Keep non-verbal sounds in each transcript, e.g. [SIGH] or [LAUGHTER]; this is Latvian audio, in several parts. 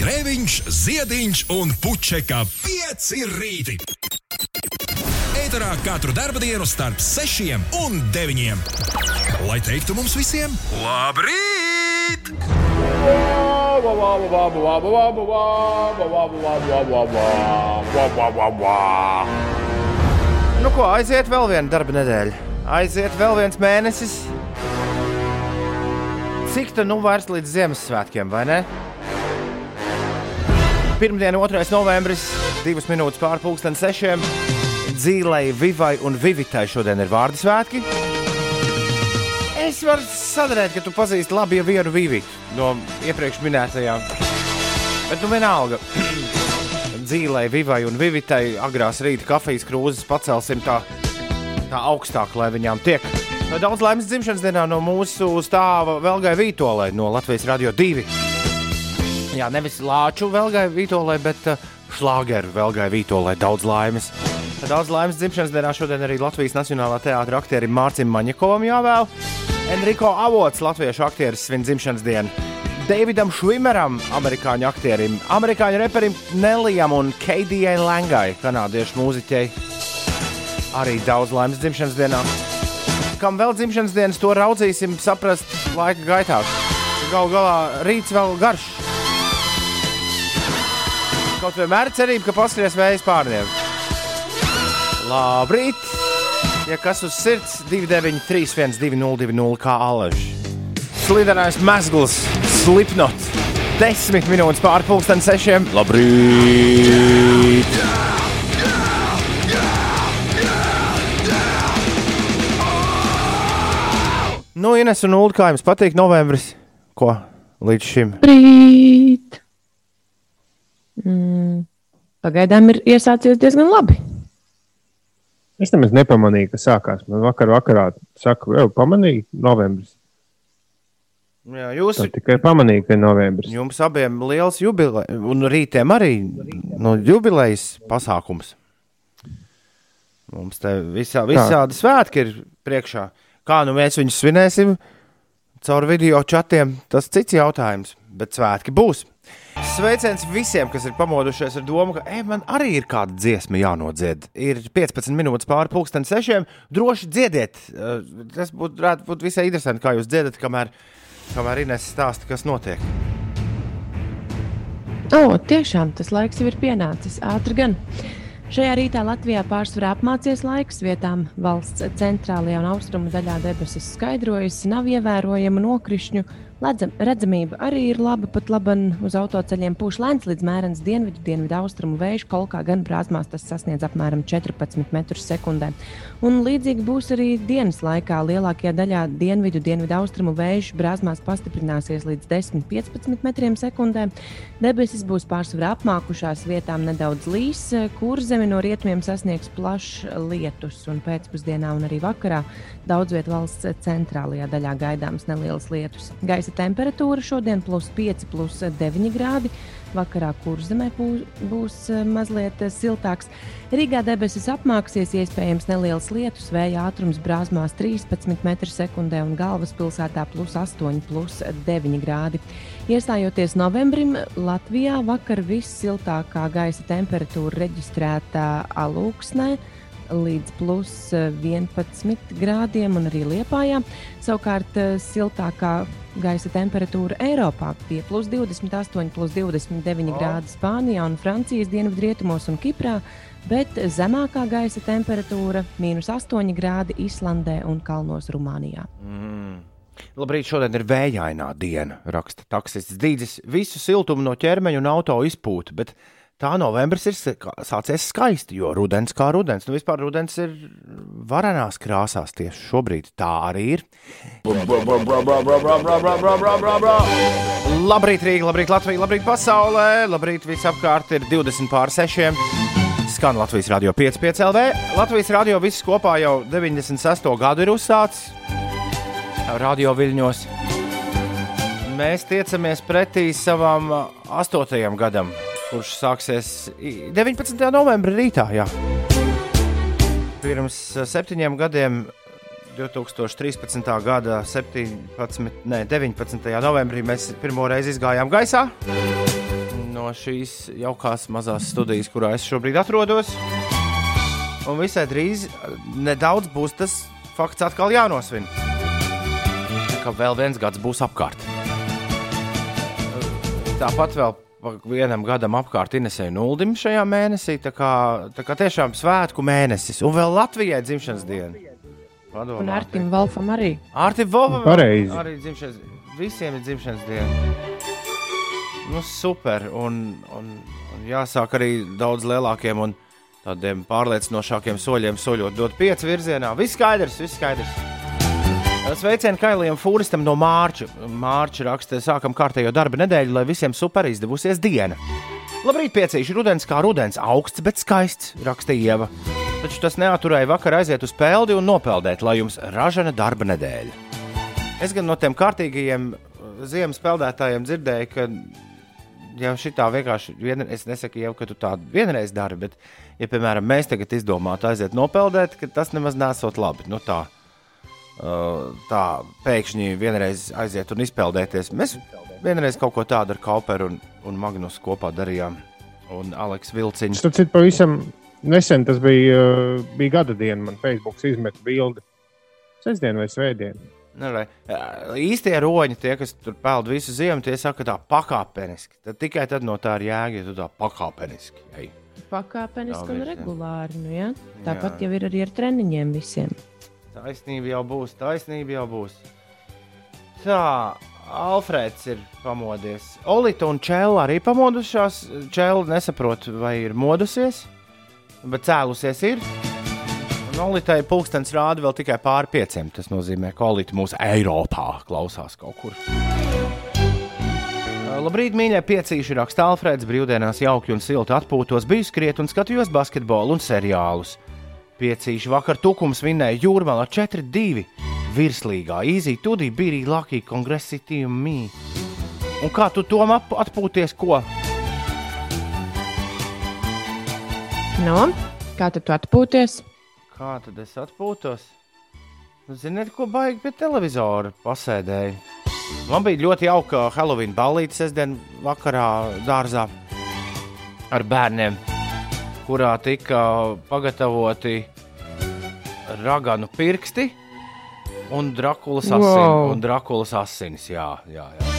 Grēviņš, Ziediņš un Puķeka 5 rīti. Eterā katru dienu starp 6 un 9. Lai teiktu mums visiem, labrīt! Nu, ko aiziet vēl viena darba nedēļa? Aiziet vēl viens mēnesis. Cik tā nu vairs līdz Ziemassvētkiem, vai ne? Pirmdiena, 2. novembris, 2 minūtes pārpusdienas sešiem. Dzīvei, Vivai un Vivitai šodien ir vārdu svētki. Es varu sadarīt, ka tu pazīsti labi jau vienu Vivitu no iepriekš minētajām. Bet nu vienalga. [CLEARS THROAT] Dzīvei, Vivai un Vivitai agrās rīta kafijas krūzes pacelsim tā, tā augstāk, lai viņām tiek. Daudz laimes dzimšanas dienā no mūsu stāva Velgai Vītolē no Latvijas Radio 2. Jā, nevis Lāču Velgai Vītolē, bet uh, Šlāgeru Velgai Vītolē. Daudz laimes. Daudz laimes dzimšanas dienā šodien arī Latvijas Nacionālā teātra aktierim Mārcim Maņakovam jāvēl. Enrico Avots, latviešu aktieris, svin dzimšanas dienu. Davidam Švimeram, amerikāņu aktierim, amerikāņu reperim Nelijam un Keidijai Langai, kanādiešu mūziķei. Arī daudz laimes dzimšanas dienā. Kam vēl dzimšanas dienas, to raudzīsim, saprast laika gaitā. Galu galā rīts vēl garš. Kaut vienmēr ir cerība, ka paskries vējas pārniem. Labrīt! Ja kas uz sirds, 293, 1202, kā alaži. Slidenais mezgls, slipnot. 10 minūtes pārpusdienas sešiem. Labrīt! Nu, Ines un Ulu, kā jums patīk novembris? Ko līdz šim? Rīt. Mm. Pagaidām ir iesācies diezgan labi. Es nemaz nepamanīju, ka sākās. Man vakar vakarā saka, jau pamanīju, novembris. Jā, jūs Tā tikai pamanīju, ka ir novembris. Jums abiem liels jubilejas, un rītiem arī nu, jubilejas pasākums. Mums te visā, visādi svētki ir priekšā. Kā nu mēs viņus svinēsim caur video čatiem, tas cits jautājums, bet svētki būs. Sveiciens visiem, kas ir pamodušies ar domu, ka e, man arī ir kāda dziesma jānodzied. Ir 15 minūtes pāri pusdienas sešiem. Droši dziediet. Eh, Tas būtu būt visai interesanti, kā jūs dziedat, kamēr, kamēr Inês stāsta, kas notiek. O, tiešām tas laiks jau ir pienācis. Ātri gan. Šajā rītā Latvijā pārsvarā apmācies laiks vietām. Valsts centrālajā un austrumu daļā debesis skaidrojas, nav ievērojama nokrišņu. Ledzam, redzamība arī ir laba, pat labi uz autoceļiem pūš lēns līdz mērens dienvidu, dienvidu austrumu vēju. Kolkā gan brāzmās tas sasniedz apmēram 14 metrus sekundē. Un līdzīgi būs arī dienas laikā. Lielākajā daļā dienvidu, dienvidu austrumu vēju brāzmās pastiprināsies līdz 10-15 metriem sekundē. Debesis būs pārsvarā apmākušās, vietām nedaudz līs, kur zemi no rietumiem sasniegs plašs lietus. Un pēcpusdienā un arī vakarā daudz vietā valsts centrālajā daļā gaidāms nelielas lietus. Gaisa temperatūra šodien plus 5, plus 9 grādi. Vakarā kurzemē būs, eh, mazliet eh, siltāks. Rīgā debesis apmāksies, iespējams nelielas lietus, vēja ātrums brāzmās 13 m2 un galvaspilsētā plus 8, plus 9 grādi. Iestājoties novembrim, Latvijā vakar vissiltākā gaisa temperatūra reģistrēta Alūksnē līdz plus 11 grādiem un arī Liepājā. Savukārt siltākā gaisa temperatūra Eiropā bija plus 28, plus 29 oh. grādi Spānijā un Francijas dienvidrietumos un Kiprā, bet zemākā gaisa temperatūra - minus 8 grādi Islandē un Kalnos Rumānijā. Mm. Labrīt, šodien ir vējainā diena, raksta taksists. Dīdzis visu siltumu no ķermeņa un auto izpūta, bet tā novembris ir sācies skaisti, jo rudens kā rudens. Nu, vispār rudens ir varenās krāsās tieši šobrīd. Tā arī ir. Labrīt, Rīga, labrīt, Latvija, labrīt, pasaulē. Labrīt, visapkārt ir 20 pār 6. Skan Latvijas radio 5,5 LV. Latvijas radio viss kopā jau 96. gadu ir uzsācis radio viļņos. Mēs tiecamies pretī savam 8. gadam, kurš sāksies 19. novembrī rītā. Jā. Pirms septiņiem gadiem, 2013. gada 17, ne, 19. novembrī, mēs pirmo reizi izgājām gaisā. no šīs jaukās mazās studijas, kurā es šobrīd atrodos. Un visai drīz nedaudz būs tas fakts atkal jānosvin. Ka vēl viens gads būs apkārt. Tāpat vēl vienam gadam apkārt Inesēja Nuldim šajā mēnesī. Tā kā, tā kā tiešām svētku mēnesis. Un vēl Latvijai dzimšanas diena. Padomā, Un Artim Valfam arī. Arti Volvam Pareizi. arī dzimšanas. Visiem ir dzimšanas diena. Nu, super. Un, un, un jāsāk arī daudz lielākiem un tādiem pārliecinošākiem soļiem soļot dot pieci virzienā. Viss skaidrs, viss skaidrs. Sveicienu Kailijam Fūristam no Mārča. Mārča raksta, sākam kārtējo darba nedēļu, lai visiem super izdevusies diena. Labrīt, piecīši rudens kā rudens, augsts, bet skaists, rakstīja Ieva. Taču tas neaturēja vakar aiziet uz peldi un nopeldēt, lai jums ražana darba nedēļa. Es gan no tiem kārtīgajiem uh, ziemas peldētājiem dzirdēju, ka jau šitā vienkārši, vien, es nesaku jau, ka tu tādu vienreiz dari, bet, ja, piemēram, mēs tagad izdomātu aiziet nopeldēt, ka tas nemaz nesot labi. Nu, tā, tā pēkšņi vienreiz aiziet un izpeldēties. Mēs vienreiz kaut ko tādu ar Kauperu un, un Magnusu kopā darījām. Un Aleks Vilciņš. Starp citu, pavisam nesen tas bija, uh, bija gada diena. Man Facebook izmeta bildi. Sestdien vai svētdien. Nu, re, īstie roņi, tie, kas tur peld visu ziemu, tie saka, tā pakāpeniski. Tad tikai tad no tā ir jēga, ja tu tā pakāpeniski. Ej. Pakāpeniski Tā un regulāri. Nu, ja? Tāpat Jā. jau ir arī ar treniņiem visiem. Taisnība jau būs, taisnība jau būs. Tā, Alfrēds ir pamodies. Olīte un Čēla arī pamodušās. Čēla nesaprot, vai ir modusies, bet cēlusies ir. Un Olītei pulkstenis rāda vēl tikai pāri pieciem. Tas nozīmē, ka Olīte mūsu Eiropā klausās kaut kur. Labrīt, mīļie piecīši, raksta Alfrēds. Brīvdienās jauki un silti atpūtos, biju skriet un skatījos basketbolu un seriālus. Piecīši vakar tukums vinēja jūrmālā 4-2 virslīgā. Īzī, tudī bija arī Lakija kongresi tīm mī. Un kā tu tom atpūties, ko? Nu, kā tad tu atpūties? Kā tad es atpūtos? Nu, Ziniet, ko baigi pie televizora pasēdēju. Man bija ļoti jauka Halloween ballīte sestdien vakarā dārzā ar bērniem, kurā tika pagatavoti raganu pirksti un drakulas asinis. Wow. Un drakulas asinis jā, jā, jā.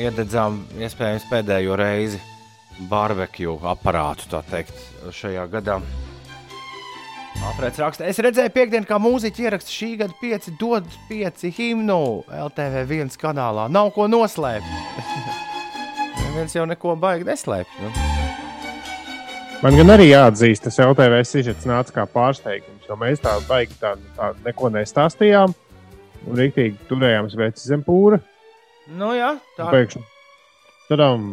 Iededzām iespējams pēdējo reizi barbekju aparātu, tā teikt, šajā gadā. Aprēc raksta, es redzēju, piekdien, kā mūziķi ieraksta šī gada pieci, dod pieci himnu LTV viens kanālā. Nav ko noslēpt. [LAUGHS] Neviens jau neko baigi neslēpj. Nu. Man gan arī jāatzīst, tas LTV sižets nāca kā pārsteigums, jo mēs tādu baigi tādu tā, neko nestāstījām. Un rīktīgi turējām sveci zem pūra. Nu, jā, tā Pēkšņi. Tadam!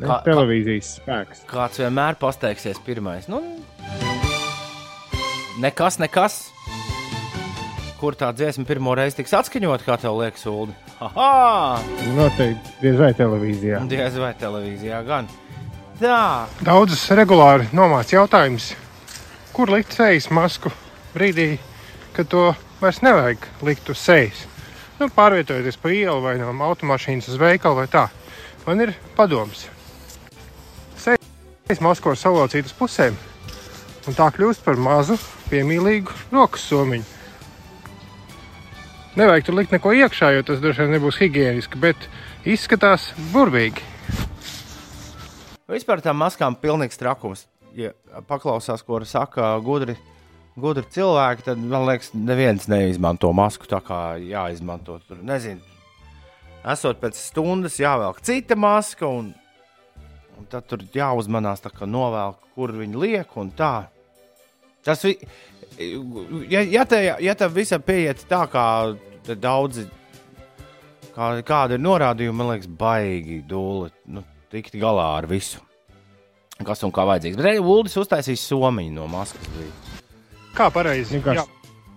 Kā- televīzijas spēks. kāds vienmēr pasteigsies pirmais. Nu, nekas, nekas. Kur tā dziesma pirmo reizi tiks atskaņot, kā tev liekas, Ulu? Haha! Noteikti diez vai televīzijā. Diez vai televīzijā gan. Tā, Daudzas regulāri nomāca jautājums, kur likt sejas masku brīdī, kad to vairs nevajag likt uz sejas. Nu, pārvietojoties pa ielu vai no automašīnas uz veikalu vai tā. Man ir padoms. Sejas masku var salocīt uz pusēm, un tā kļūst par mazu, piemīlīgu rokas somiņu. Nevajag tur likt neko iekšā, jo tas droši vien nebūs higiēniski, bet izskatās burvīgi. Vispār tam maskām ir pilnīgs trakums. Ja paklausās, ko saka gudri, gudri cilvēki, tad man liekas, neviens neizmanto masku tā kā jāizmanto. Tur nezinu, esot pēc stundas jāvelk cita maska, un, un tad tur jāuzmanās, kā novelk, kur viņi liek un tā. Tas vi... ja, ja, te, ja tam visam pieiet tā, kā te daudzi, kā, kāda ir norādījuma, man liekas, baigi dūli. Nu, tikt galā ar visu. Kas un kā vajadzīgs. Bet arī Ulas uztaisīs somiņu no maskas. Bija. Kā pareizi? Jā,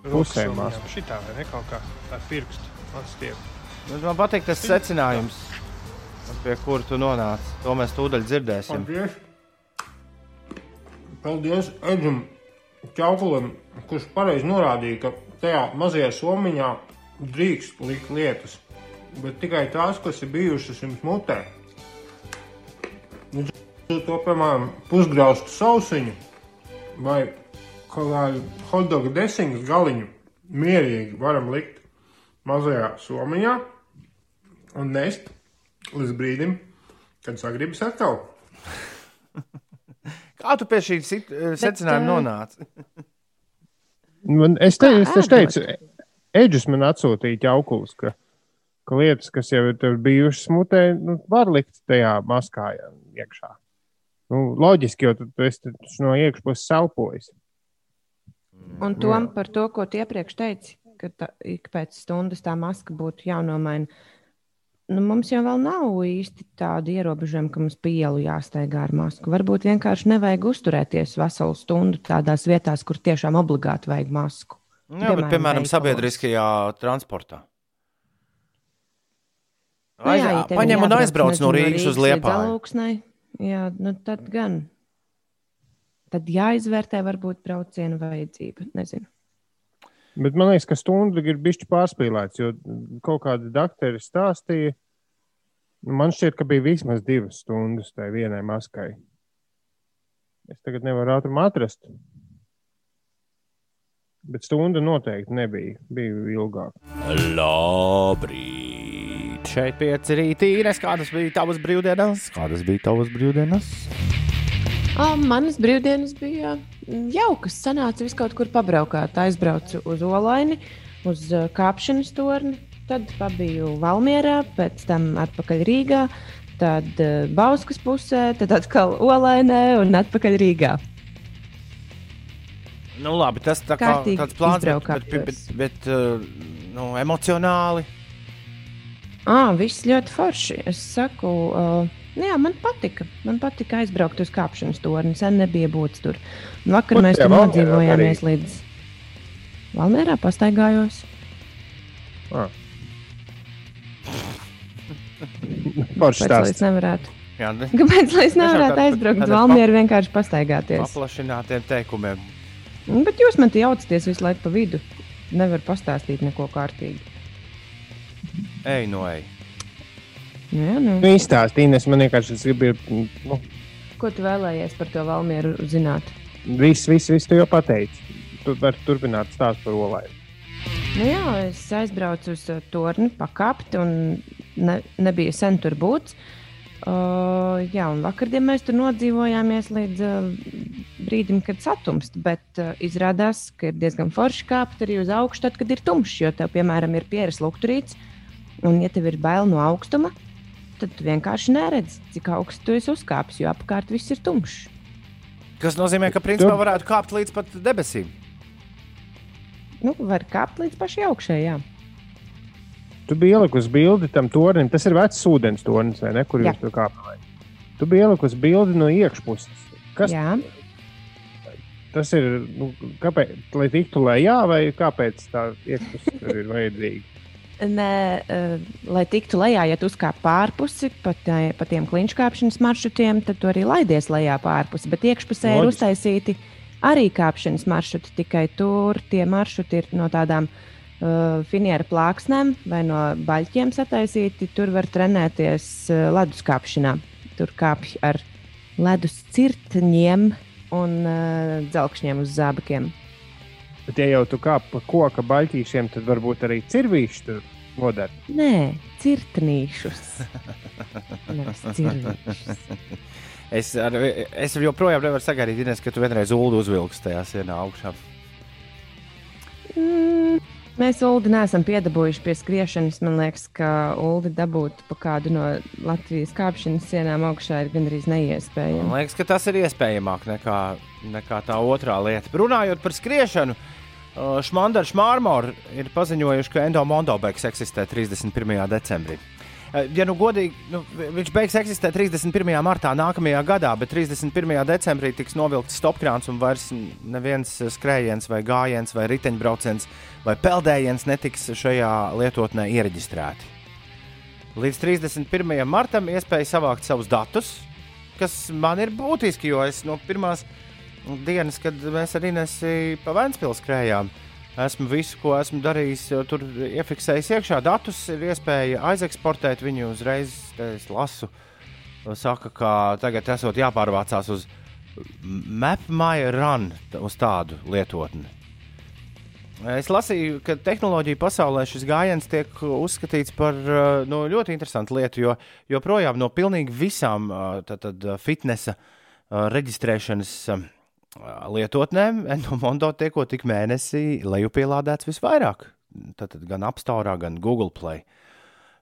pusē somņām. Šitā vai ne kaut kā tā pirkstu atstiep. Bet Man patīk tas secinājums, pie kura tu nonāci. To mēs tūdaļ dzirdēsim. Paldies! Paldies Edžam Čaukulim, kurš pareizi norādīja, ka tajā mazajā somiņā drīkst likt lietas, bet tikai tās, kas ir bijušas jums mutē. To, piemēram, pusgraustu sausiņu vai kādu hotdogu desingu galiņu mierīgi varam likt mazajā somiņā un nest līdz brīdim, kad sagribas atkal. [LAUGHS] Kā tu pie šī sit- secinājuma eh, nonāci? Man, es, te, es, es teicu, Eģis man atsūtīja ķaukulis, ka, ka lietas, kas jau ir tev bijušas mutē, nu, var likt tajā maskā jā, iekšā. Nu, loģiski, jo tu, tu esi no iekšpuses elpojis. Un tom par to, ko tu iepriekš teici, ka tā, ik pēc stundas tā maska būtu jānomaina. Nu, mums jau vēl nav īsti tāda ierobežojuma, ka mums pa ielu jāsteigā ar masku. Varbūt vienkārši nevajag uzturēties veselu stundu tādās vietās, kur tiešām obligāti vajag masku. Jā, bet, Piemēram, piemēram, veikalos. sabiedriskajā transportā. Nu jā, ja tev ir Paņem un aizbrauc no Rīgas uz Liepāju. Jā, nu tad gan. Tad jāizvērtē varbūt brauciena vajadzība. Nezinu. Bet man liekas, ka stunda ir bijusi pārspīlēts, jo kaut kādi doktori stāstīja, nu, man šķiet, ka bija vismaz divas stundas tai vienai maskai. Es tagad nevaru ātrumā atrast. Bet stunda noteikti nebija. Bija ilgāk. Labrīt! Šeit pieci rītī. Ines, kādas bija tavas brīvdienas? Kādas bija tavas brīvdienas? O, manas brīvdienas bija mm, jaukas. Sanāca vis kaut kur pabraukāt. Aizbraucu uz Olaini, uz kāpšanas torni. Tad pabiju Valmjerā, pēc tam atpakaļ Rīgā, tad Bauskas pusē, tad atkal Olainē un atpakaļ Rīgā. Nu, labi, tas tā kā tāds plāns, bet, bet, bet, bet nu, emocionāli. Ah, viss ļoti forši. Es saku, uh, nu jā, man patika. Man patika aizbraukt uz kāpšanas torni. Sen nebija būtis tur. Vakar Kur mēs tur nodzīvojāmies līdz Valmērā, pastaigājos. Ah. [LAUGHS] Forši Kāpēc lai es nevarētu? Jā, ne? Kāpēc lai es nevarētu aizbraukt uz tāda Valmieru vienkārši pastaigāties? paplašinātiem teikumiem. Bet jūs man te jaucaties visu laiku pa vidu. Nevar pastāstīt neko kārtīgi. Ej, no ej. Jā, nu. Nu, izstāstīja, Ines, man vienkārši tas ir. Nu, Ko tu vēlējies par to Valmieru zināt? viss, viss, viss tu jau pateici. Tu vari turpināt stāstu par olaini. Nu jā, es aizbraucu uz uh, torni, pakāpt, un ne, nebija sen tur būt. Uh, jā, un vakardien mēs tur nodzīvojāmies līdz uh, brīdim, kad satumst. Bet uh, izrādās, ka ir diezgan forši kāpt arī uz augšu, tad, kad ir tumšs. Jo tev, piemēram, ir pieres lukturīts, un, ja tev ir bail no augstuma, tad tu vienkārši neredzi, cik augstu tu esi uzkāpis, jo apkārt viss ir tumšs. Tas nozīmē, ka principā varētu kāpt līdz pat debesīm. Nu, var kāpt līdz pašai augšai. Jā. Tu biji ielikusi bildi tam tornim. Tas ir vecs ūdens tornis, vai ne? Kur Jā. jūs tur kāpjat? Tu biji ielikusi bildi no iekšpuses. Kas jā. tas ir? Nu, kāpēc? Lai tiktu lejā, vai kāpēc tā iekšpuse tur ir vajadzīga? Ne, uh, lai tiktu lejā, ja tu uzkāp pārpusi pa, tā, pa tiem kliņškāpšanas maršrutiem, tad tu arī laidies lejā pārpusi. Bet iekšpusē ir Loģiski. uztaisīti arī kāpšanas maršruti. Tikai tur tie maršruti ir no tādām uh, finiera plāksnēm vai no baļķiem sataisīti. Tur var trenēties uh, ledus kāpšanā. Tur kāpj ar ledus cirtņiem un uh, dzelkšņiem uz zābakiem. Bet, ja jau tu kāp pa koka baļķīšiem, tad varbūt arī cirvīši tur noder. Nē, cirtnīšus. Nevis cirvīšus. Es, ar, es joprojām nevaru sagaidīt, Ines, ka tu vienreiz uzvilksi tajā sienā augšā. Mm, mēs Ulu neesam piedabūjuši pie skriešanas. Man liekas, ka Ulu dabūt pa kādu no Latvijas kāpšanas sienām augšā ir gandrīz neiespējami. Man liekas, ka tas ir iespējamāk nekā, nekā tā otrā lieta. Runājot par skriešanu, uh, Šmandars Mārmors ir paziņojuši, ka Endo Mondobeks eksistē 31. decembrī. Uh, Ja nu godīgi, nu, vi- viņš beigs eksistēt 31. martā nākamajā gadā, bet 31. decembrī tiks novilkts stopkrāns un vairs neviens skrējiens, vai gājiens, vai riteņbrauciens vai peldējiens netiks šajā lietotnē iereģistrēti. Līdz 31. martam iespēja savākt savus datus, kas man ir būtiski, jo es no pirmās dienas, kad mēs ar Inesu pa Vēncpils skrējām, esmu visu, ko esmu darījis, jau tur iefiksējis iekšā. Datus ir iespēja aizeksportēt viņu uzreiz, es lasu. saka, ka tagad esot jāpārvācās uz MapMyRun, uz tādu lietotni. Es lasīju, ka tehnoloģija pasaulē šis gājiens tiek uzskatīts par nu, ļoti interesantu lietu, jo joprojām no pilnīgi visām tātad, fitnesa reģistrēšanas lietotnēm Endomondo tieko tik mēnesī lejupielādēts visvairāk. Tātad gan App Store, gan Google Play.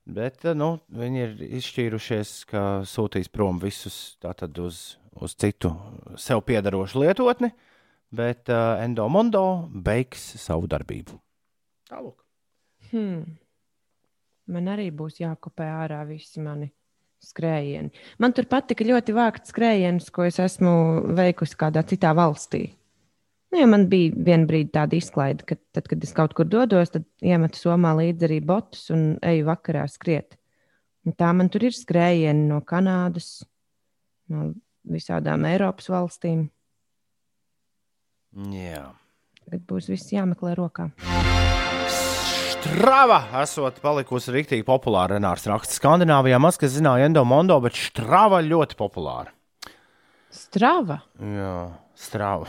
Bet nu, viņi ir izšķīrušies, ka sūtīs prom visus uz, uz citu sev piedarošu lietotni, bet uh, Endomondo beigs savu darbību. Tālāk. Hmm. Man arī būs jākopē ārā visi mani skrējieni. Man tur patika ļoti vākt skrējienus, ko es esmu veikusi kādā citā valstī. Nu, ja man bija viena brīdi tāda izklaide, ka tad, kad es kaut kur dodos, tad iemetu somā līdzi arī botus un eju vakarā skriet. Un tā man tur ir skrējieni no Kanādas, no visādām Eiropas valstīm. Jā. Tagad būs viss jāmeklē rokā. Strava esot palikusi rīktīgi populāra. Renārs raksta, Skandināvijā maz kas zināja Endomondo, bet Strava ļoti populāra. Strava? Jā, Strava.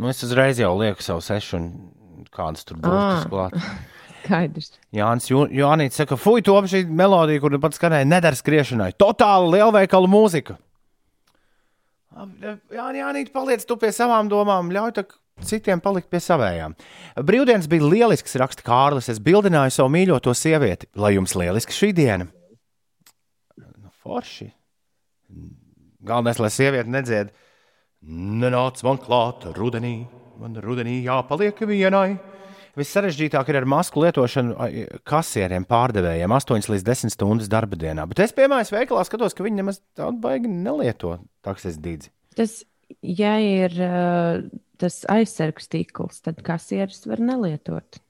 Nu, es uzreiz jau lieku savu sešu un kādas tur būs klāt. [LAUGHS] Skaidrs. Jānis Jānis saka, fuj, to šī melodija, kur pats skanēja, nedara skriešanai. Totāli lielveikalu mūzika. Jā, Jānis, paliec tu pie savām domām, ļauj tak citiem palikt pie savējām. Brīvdienas bija lielisks, raksta Kārlis. Es bildināju savu mīļoto sievieti. Lai jums lieliski šī diena! Nu, forši! Galvenais, lai sieviete nedzied, nenāc man klāt rudenī, man rudenī jāpaliek vienai. Vissarežģītāk ir ar masku lietošanu kasieriem, pārdevējiem 8 līdz 10 stundas darba dienā. Bet es, piemēram, veikalā skatos, ka viņi nemaz tādu baigi nelieto takses dīdzi. Tas, ja ir tas aizsargs tīkls, tad kasieris var nelietot.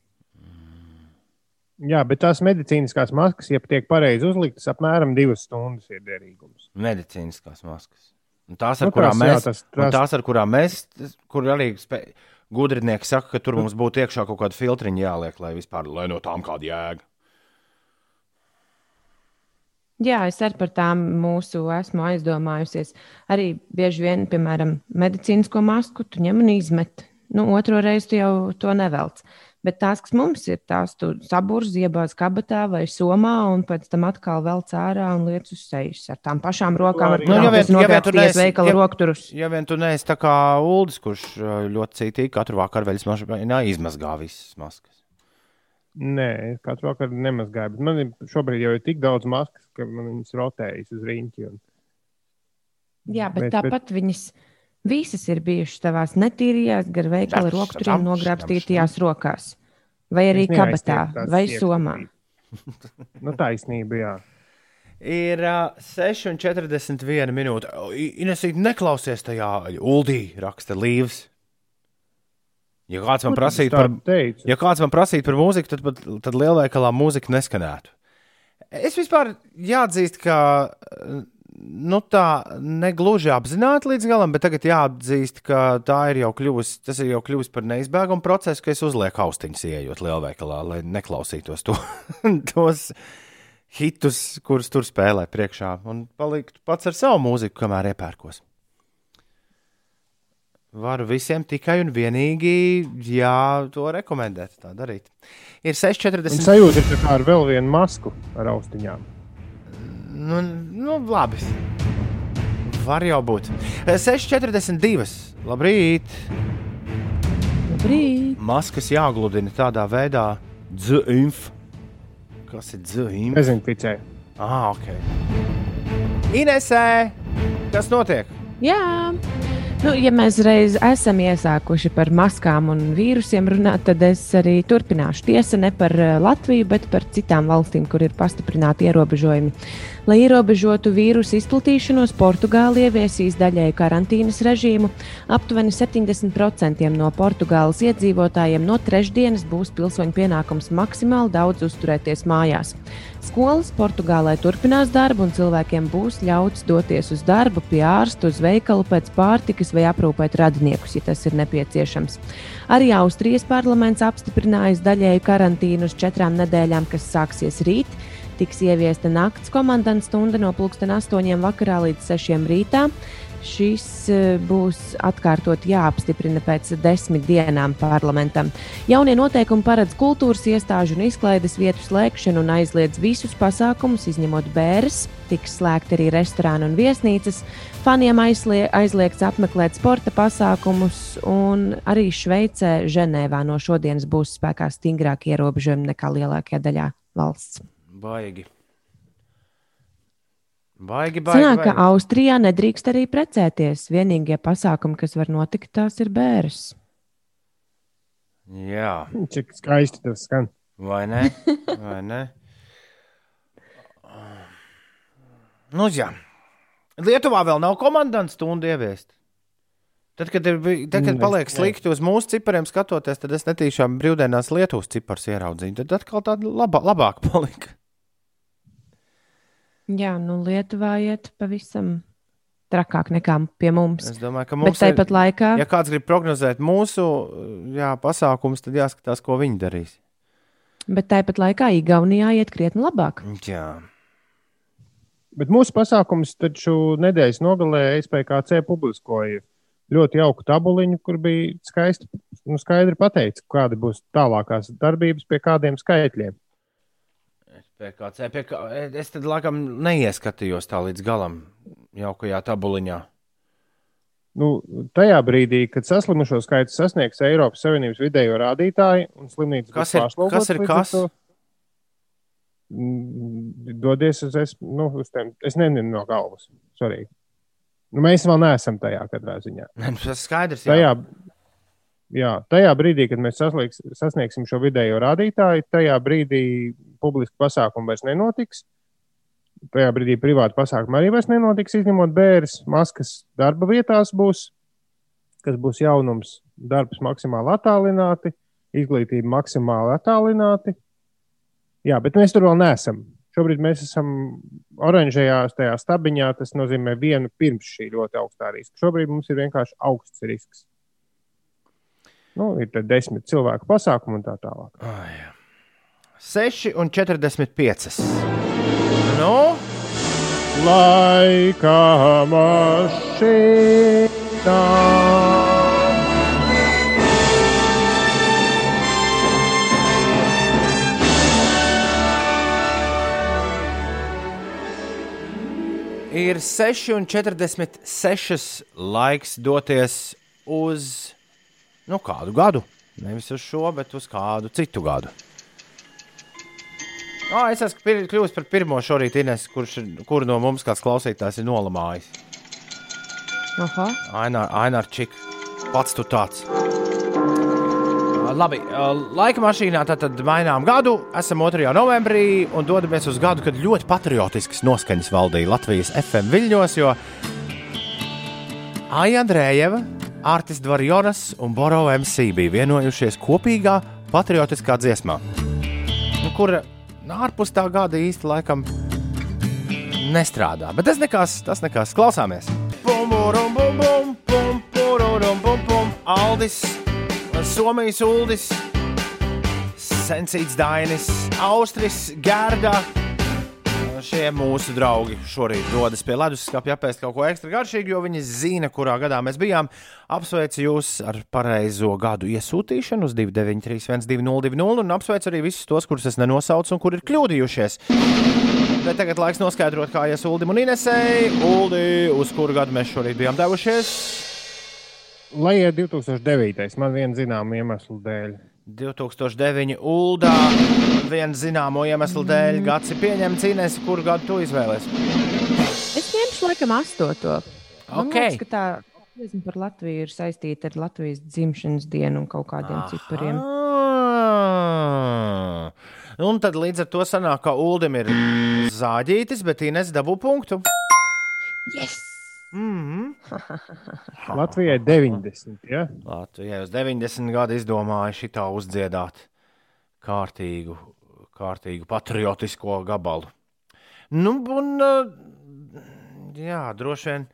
Jā, bet tās medicīniskās maskas, ja tiek pareizi uzliktas, apmēram divas stundas ir derīgums. Medicīniskās maskas. Un tās, ar nu, kurām mēs, jā, tas, tas... tās, ar kurām mēs, kur arī spē... gudrinieki saka, ka tur mums būtu iekšā kaut kāda filtriņa jāliek, lai vispār lai no tām kāda jēga. Jā, es arī par tām mūsu esmu aizdomājusies. Arī bieži vien, piemēram, medicīnisko masku tu ņem un izmet. Nu, otro reizi tu jau to nevelc. Bet tās, kas mums ir, tās tu sabūrz, iebāz kabatā vai somā, un pēc tam atkal velc ārā un liec uz sejas ar tām pašām rokām, ar kurām nu, ja nogrābties veikala ja, rokturus. Ja vien tu neesi tā kā Uldis, kurš ļoti cītīgi katru vakaru veļas mašīnā izmazgā visas maskas. Nē, katru vakaru nemazgāju, bet man ir šobrīd jau ir tik daudz maskas, ka man viņas rotējas uz rīņķi. Un... Jā, bet, bet tāpat bet... viņas visas ir bijušas tavās netīrijās, gar veikala rokturiem nogrābstītajās rokās. Vai arī kabatā, vai somā. nu, taisnība, jā. Ir uh, 6,41 minūte. Inesīt, neklausies tajā ULDī, raksta Līvs. Ja kāds man prasītu par, ja kāds man prasītu par mūziku, tad, tad lielveikalā mūzika neskanētu. Es vispār jāatzīst, ka nu, tā negluži apzināti līdz galam, bet tagad jāatzīst, ka tā ir jau kļuvusi, tas ir jau kļuvis par neizbēgamu procesu, ka es uzlieku austiņas ieejot lielveikalā, lai neklausītos to, [LAUGHS] tos hitus, kurus tur spēlē priekšā, un paliktu pats ar savu mūziku, kamēr iepērkos. Varu visiem tikai un vienīgi, jā, to rekomendēt. Tā darīt. Ir 6,40. Sajūta ir kā ar vēl vienu masku ar austiņām. Nu, nu labi. Var jau būt. 6,42. Labrīt! Labrīt! Maskas jāgludina tādā veidā, dzimf. Kas ir dzimf? Dezinficē. Ah, ok. Inesē, kas notiek? Jā! Nu, ja mēs reiz esam iesākuši par maskām un vīrusiem runāt, tad es arī turpināšu. Tiesa ne par eh, Latviju, bet par citām valstīm, kur ir pastiprināti ierobežojumi. Lai ierobežotu vīrusu izplatīšanos, Portugāla ieviesīs daļēju karantīnas režīmu. Aptuveni 70% no Portugāles iedzīvotājiem no trešdienas būs pilsoņu pienākums maksimāli daudz uzturēties mājās. Skolas Portugālē turpinās darbu, un cilvēkiem būs ļauts doties uz darbu, pie ārsta, uz veikalu pēc pārtikas vai aprūpēt radiniekus, ja tas ir nepieciešams. Arī Austrijas parlaments apstiprinājis daļēju karantīnu uz četrām nedēļām, kas sāksies rīt. Tiks ieviesta nakts komandanta stunda no 8.00 vakarā līdz 6.00 rītā. Šis eh, būs atkārtot jāapstiprina pēc desmit dienām parlamentam. Jaunie noteikumi paredz kultūras iestāžu un izklaides vietu slēgšanu un aizliedz visus pasākumus, izņemot bērres. Tiks slēgti arī restorāni un viesnīcas. Faniem aizlie, aizliegts apmeklēt sporta pasākumus, un arī Šveicē, Ženēvā no šodienas būs spēkā stingrāki ierobežojumi nekā lielākajā daļā valsts. Baigi. Baigi, baigi. Sanāk, ka baigi. Austrijā nedrīkst arī precēties. Vienīgie pasākumi, kas var notikt, tās ir bērns. Jā, Cik skaisti tas skan. vai ne? Vai ne? Nu, jā. Lietuvā vēl nav komandas stundu ieviest. Tad, kad, ir, tad, kad Nē, paliek slikti uz mūsu cipariem skatoties, tad es netīšām brīvdienās Lietuvas cipars ieraudzīju. Tad atkal tāda laba, labāk palika. Jā, nu Lietuvā iet pavisam trakāk nekā pie mums. Es domāju, ka Bet mums ir, tāpat laikā, ja kāds grib prognozēt mūsu jā, pasākumus, tad jāskatās, ko viņi darīs. bet tāpat laikā Igaunijā iet krietni labāk. Jā, Bet mūsu pasākums taču nedēļas nogalē SPKC publiskoja ļoti jauku tabuliņu, kur bija skaisti, nu, skaidri pateikts, kādi būs tālākās darbības pie kādiem skaitļiem. PKC, kā, es tad laikam neieskatījos tā līdz galam jaukajā tabuliņā. Nu, tajā brīdī, kad saslimušo skaits sasniegs Eiropas Savienības vidējo rādītāju un slimnīcas Kas ir- pārslogotas kas ir kas? to, mm, Dodies uz, es, nu, uz tiem. Es nezinu no galvas. Sorry. Nu, mēs vēl neesam tajā katrā ziņā. [LAUGHS] Tas skaidrs, jā. Tajā, jā, tajā brīdī, kad mēs sasniegs, sasniegsim šo vidējo rādītāju, tajā brīdī publiski pasākumi vairs nenotiks. Tajā brīdī privāti pasākumi arī vairs nenotiks, izņemot bērns. Maskas darba vietās būs, kas būs jaunums, darbs maksimāli attālināti, izglītība maksimāli attālināti. Jā, bet mēs tur vēl neesam. Šobrīd mēs esam oranžajā tajā stabiņā. Tas nozīmē vienu pirms šī ļoti augstā riska. Šobrīd mums ir vienkārši augsts risks. Nu, ir desmit cilvēku pasākumu un tā tālāk. 6 un 45. Nu, Laika mašīnā. ir 6 un 46 laiks doties uz nu, kādu gadu. Nevis uz šo, bet uz kādu citu gadu. Oh, es esmu kļuvis par pirmo šorīt, Ines, kurš, kuru no mums kāds klausītājs ir nolamājis. Oho. Ainārs Čik, pats tu tāds. Labi, laika mašīnā tad mainām gadu. Esam 2. novembrī un dodamies uz gadu, kad ļoti patriotisks noskaņas valdīja Latvijas FM viļņos, jo Aija Andrējeva, Artis Dvarjonas un Boro MC bija vienojušies kopīgā patriotiskā dziesmā, nu, kur ārpus tā gada īsti laikam nestrādā. Bet tas nekas, tas nekas. Klausāmies! Bum, burum, bum, bum, bum, bururum, bum, bum. Aldis, Somijas Uldis, Sensīts Dainis, Austris, Gerda. Šie mūsu draugi šorīt dodas pie leduskapja apēst kaut ko ekstra garšīgu, jo viņi zina, kurā gadā mēs bijām. Apsveicu jūs ar pareizo gadu iesūtīšanu uz 293, 1202, un apsveicu arī visus tos, kurus es nenosaucu un kur ir kļūdījušies. Bet tagad laiks noskaidrot, kā ies Uldim un Inesei. Uldi, uz kuru gadu mēs šorīt bijām devušies? Lai ir 2009. man viena zināma iemesla dēļ. 2009. Uldā viena zināmo iemeslu dēļ gads ir pieņemts. Ines, kuru gadu tu izvēlēsies? Es ņemšu laikam astoto. Man Ok. liekas, ka tā dziesma par Latviju ir saistīta ar Latvijas dzimšanas dienu un kaut kādiem cipariem. Ah. Un tad līdz ar to sanāk, ka Uldim ir zāģītis, bet Ines dabū punktu. Yes! Mm -hmm. [LAUGHS] Latvijai 90. Ja? Latvijai uz 90 gadu izdomāja šitā uzdziedāt kārtīgu, kārtīgu patriotisko gabalu. Nu, un, uh, jā, droši vien,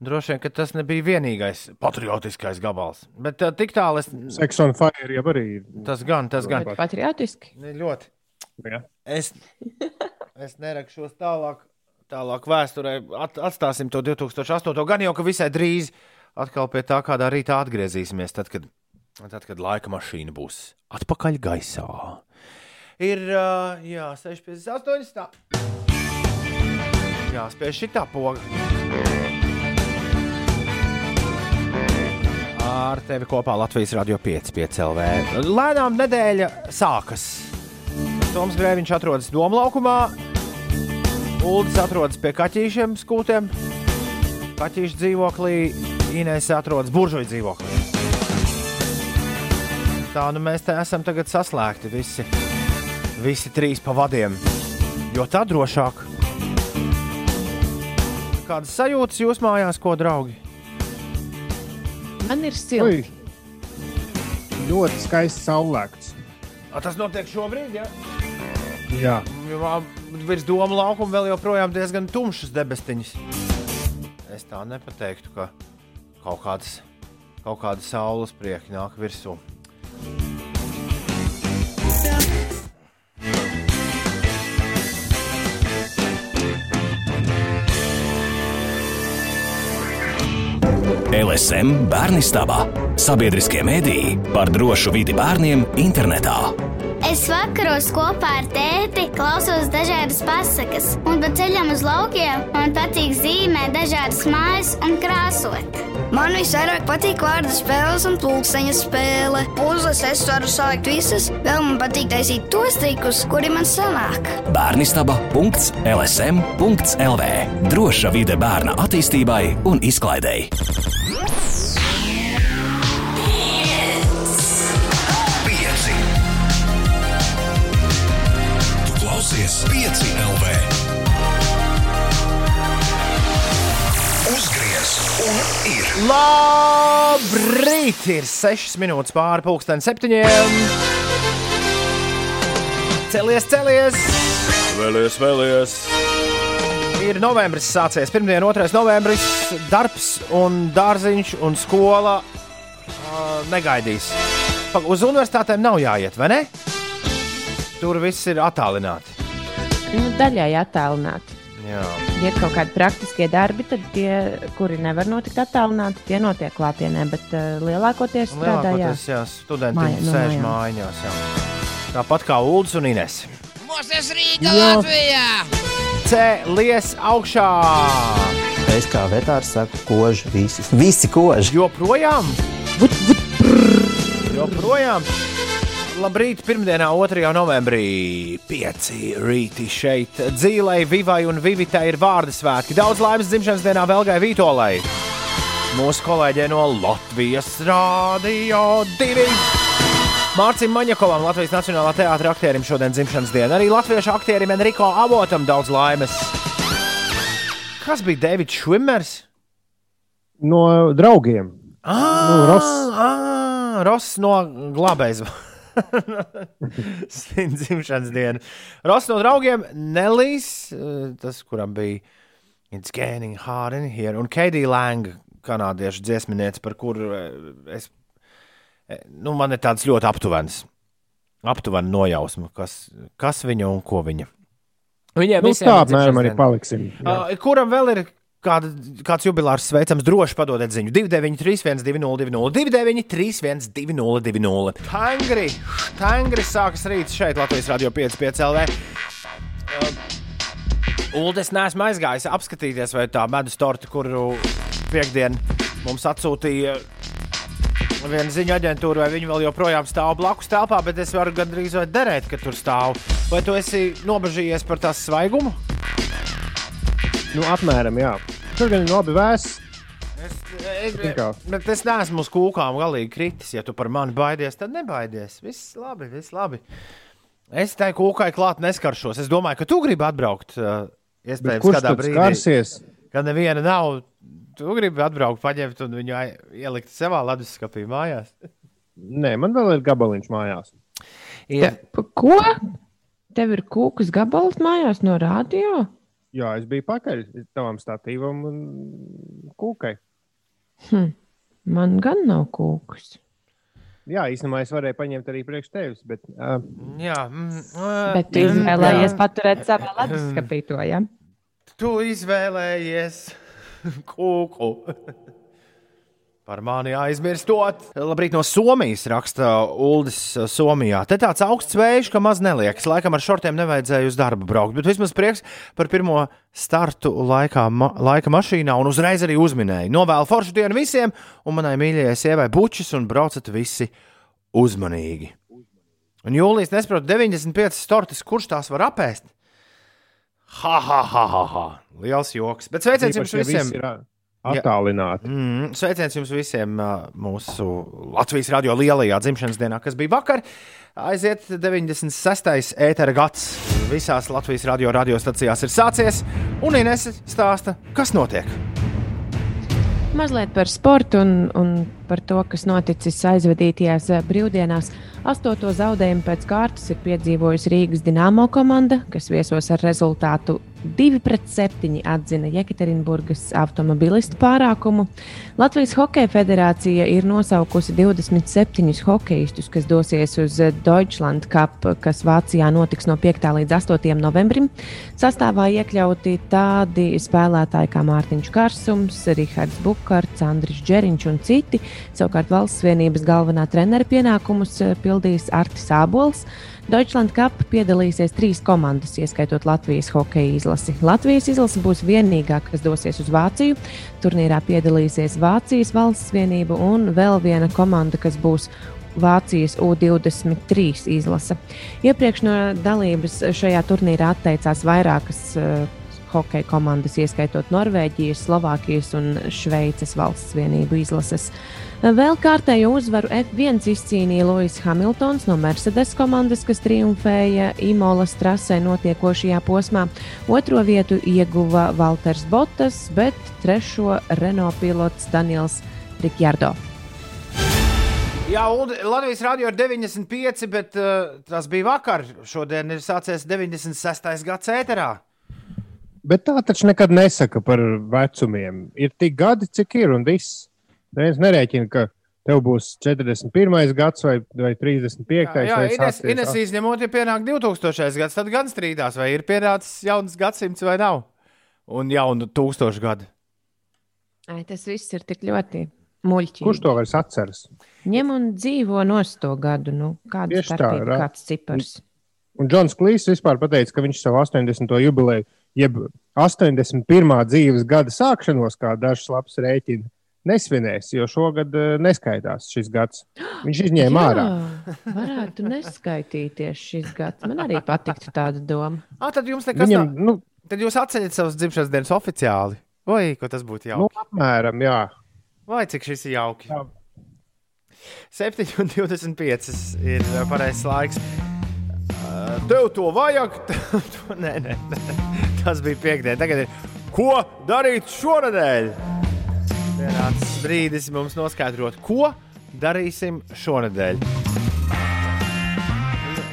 droši vien, ka tas nebija vienīgais patriotiskais gabals. Bet uh, tik tālu es. Sex on Fire jau arī. Tas gan, tas gan. Patriotiski. Ne, Ļoti. Ja? Es, es nerakšos tālāk, tālāk vēsturē. At, atstāsim to 2008. gan jau, ka visai drīz atkal pie tā kādā rītā atgriezīsimies, tad, kad, tad, kad laika mašīna būs atpakaļ gaisā. Ir uh, jā, 6,58. Tā. Jā, spēj šī tā poga. Ar tevi kopā Latvijas radio 5,5 LV. Lēnām nedēļa sākas. Toms Grēviņš atrodas Doma laukumā. Uldis atrodas pie kaķīšiem skūtiem. Kaķīšu dzīvoklī Inês atrodas buržuļu dzīvoklī. Tā nu mēs te esam tagad saslēgti visi, visi trīs pa vadiem. Jo tā drošāk. Kādas sajūtas jūs mājās, ko draugi? Man ir silti. Ļoti skaists saulēkts. A, tas notiek šobrīd, ja? Jā, Jo Virs doma laukuma vēl joprojām diezgan tumšas debestiņas. Es tā nepateiktu, ka kaut kādas, kaut kāda saules prieki nāk virsū. LSM Bērnistabā. Sabiedriskie mēdīji par drošu vidi bērniem internetā. Es vakaros kopā ar tēti klausos dažādas pasakas, un pa ceļam uz laukiem man patīk zīmēt dažādas mājas un krāsot. Man visvairāk patīk vārdu spēles un pulksteņa spēle. Puzles es varu sākt visas, vēl man patīk taisīt tos trikus, kuri man sanāk. Bērnistaba.lsm.lv Droša vide bērna attīstībai un izklaidēji. Labrīt! Ir 6 minūtes pāri pusdienas septiņiem. Celies, celies! Vēlies, vēlies! Ir novembris sācies. Pirmdiena, 2. novembris. Darbs, un dārziņš un skola uh, negaidīs. Uz universitātēm nav jāiet, vai ne? Tur viss ir attālināti. Nu, daļai attēlināti. Jā. Ja ir kaut kādi praktiskie darbi, tad tie, kuri nevar notikt attālināti, tie notiek klātienē, bet uh, lielākoties strādā jā. Lielākoties, jā, studenti Māja- no sēž mājām. mājās. Jā. Tāpat kā Ulas un Ines. Mūsu Rīga, Latvijā! Cēlies augšā! Es kā vetārs saku, koži visi. Visi koži. Joprojām! Joprojām! Labrīt, pirmdienā, 2. novembrī. Pieci rīti šeit. Dzīvei, Vivai un Vivitai ir vārdu svētki. Daudz laimes dzimšanas dienā Velgai Vītolai. Mūsu kolēģei no Latvijas Rādio 2. Mārcis Maņakovam, Latvijas Nacionālā teātris aktierim šodien dzimšanas diena. Arī latviešu aktierim Enrico Avotam daudz laimes. Kas bija Davids Švimers? no draugiem. Ah, Nu, Ross. ah, Ross no glābējas. [LAUGHS] Svin dzimšanas dienu. Ross no draugiem Nelijs, eh, tas, kuram bija It's Getting Hard in Here, un Keidija Lang, kanādiešu dziesminiece, par kuru eh, es, eh, nu, man ir tāds ļoti aptuvens, aptuvena nojausma, kas, kas viņa un ko viņa. Viņiem Nu, visiem tā ir apmēram dzimšanas arī diena. paliksim. Jā. Uh, kuram vēl ir kāda, kāds jubilārs sveicams, droši padodiet ziņu. 293, 202, 293, 202. Tangri, tangri sākas rīts šeit, Latvijas Rādio 5,5 LV. Uh, Uldes nesmu aizgājis apskatīties, vai tā medus torta, kuru piekdien mums atsūtīja viena ziņu aģentūra, vai viņi vēl joprojām stāv blakus telpā, bet es varu gandrīz vai derēt, ka tur stāv. Vai tu esi nobežījies par tās svaigumu? Nu, apmēram, jā. Tur gan ir labi vēsts. Es, es, bet es neesmu uz kūkām galīgi kritis. Ja tu par mani baidies, tad nebaidies. Viss labi, viss labi. Es tai kūkai klāt neskaršos. Es domāju, ka tu gribi atbraukt. uh, Iespējams, kurš kādā brīdī, skarsies? kad neviena nav. Tu gribi atbraukt, paņemt un viņu ielikt savā leduskapī mājās. Nē, man vēl ir gabaliņš mājās. Ir, Pa Ko? Tev ir kūkas gabals mājās no radio? Jā, es biju pakaļ tavam statīvam un kūkai. Hm. Man gan nav kūkas. Jā, īstenībā es varēju paņemt arī priekš tevis. Bet, uh, Jā, mm, uh, Bet tu izvēlējies paturēt savā leduskapī to, ja? Tu izvēlējies [LAUGHS] kūku. Par mani aizmirstot. Labrīt, no Somijas raksta Uldis. uh, Somijā. Te tāds augsts vējš, ka maz neliekas. Laikam ar šortiem nevajadzēja uz darbu braukt. Bet vismaz prieks par pirmo startu laikā, ma laika mašīnā un uzreiz arī uzminēju. Novēlu foršu dienu visiem un manai mīļajai sievai bučis un braucat visi uzmanīgi. Un jūlijas nesaprot 95 stortis, kurš tās var apēst? Ha, ha, ha, ha, ha. Liels joks. Bet sveiciens jums visiem! visi ir attālināti. Mm, sveiciens jums visiem mūsu Latvijas radio lielajā dzimšanas dienā, kas bija vakar. Aiziet 96. ētera gads. Visās Latvijas radio radiostacijās ir sācies, un Inês stāsta, kas notiek. Mazliet par sportu un, un par to, kas noticis aizvadītajās brīvdienās. Astoto zaudējumu pēc kārtas ir piedzīvojusi Rīgas Dienāmo komanda, kas viesos ar rezultātu 2-7 atzina Jekaterinburgas automobilistu pārākumu. Latvijas Hokeja federācija ir nosaukusi 27 hokeistus, kas dosies uz Deutschland Cup, kas Vācijā notiks no 5. līdz 8. novembrim. Sastāvā iekļauti tādi spēlētāji kā Mārtiņš Kārsums, Rihards Bukārts, Andris Džeriņš un citi. Savukārt valsts vienības galvenā trenera pienākumus pildīs Artis Ābols. Deutschland Cup piedalīsies trīs komandas, ieskaitot Latvijas hokeja izlasi. Latvijas izlase būs vienīgā, kas dosies uz Vāciju. Turnīrā piedalīsies Vācijas valsts vienība un vēl viena komanda, kas būs Vācijas U-23 izlase. Iepriekš no dalības šajā turnīrā atteicās vairākas uh, hokeja komandas, ieskaitot Norvēģijas, Slovākijas un Šveices valsts vienību izlases. Vēl kārtējo uzvaru F1 izcīnīja Lūsis Hamiltons no Mercedes komandas, kas triumfēja Imolas trasē notiekošajā posmā. Otro vietu ieguva Walters Bottas, bet trešo Renault pilots Daniels Rikjardo. Jā, Latvijas rādio ir 95, bet uh, tas bija vakar. Šodien ir sācies 96. gads ēterā. Bet tā taču nekad nesaka par vecumiem. Ir tik gadi, cik ir, un viss. Neviens nerēķina, ka tev būs 41. gads vai, vai 35. Jā, jā vai Ines, Ines izņemot, ja pienāk 2000. gads, tad gan strīdās, vai ir pienācis jauns gadsimts vai nav. Un jaunu tūkstošu gadu. Ai, tas viss ir tik ļoti muļķīgi. Kurš to vairs atceras? Ņem un dzīvo no to gadu. Nu, kāda Tieši tā, ra. kāds cipars? Un Džons Klīs vispār pateica, ka viņš savu 80. jubileju, jeb 81. dzīves gada sākšanos, kā dažs labs rēķina, nesvinēs, jo šogad eh, neskaitās šis gads. Viņš izņēma ārā. Jā, varētu neskaitīties šis gads. Man arī patiktu tāda doma. Ah, tad jums nekas Viņam, nav. nu, Tad jūs atceļat savas dzimšanas dienas oficiāli. Vai ko tas būtu nu, jauki? apmēram, jā. Vai cik šis ir jauki? Jā. 7,25 ir pareizais laiks. Tev to vajag? [LAUGHS] Nē, nē, nē, tas bija piekdiena. Tagad ir ko darīt šonadēļ? Pienācis brīdis mums noskaidrot, ko darīsim šonadēļ.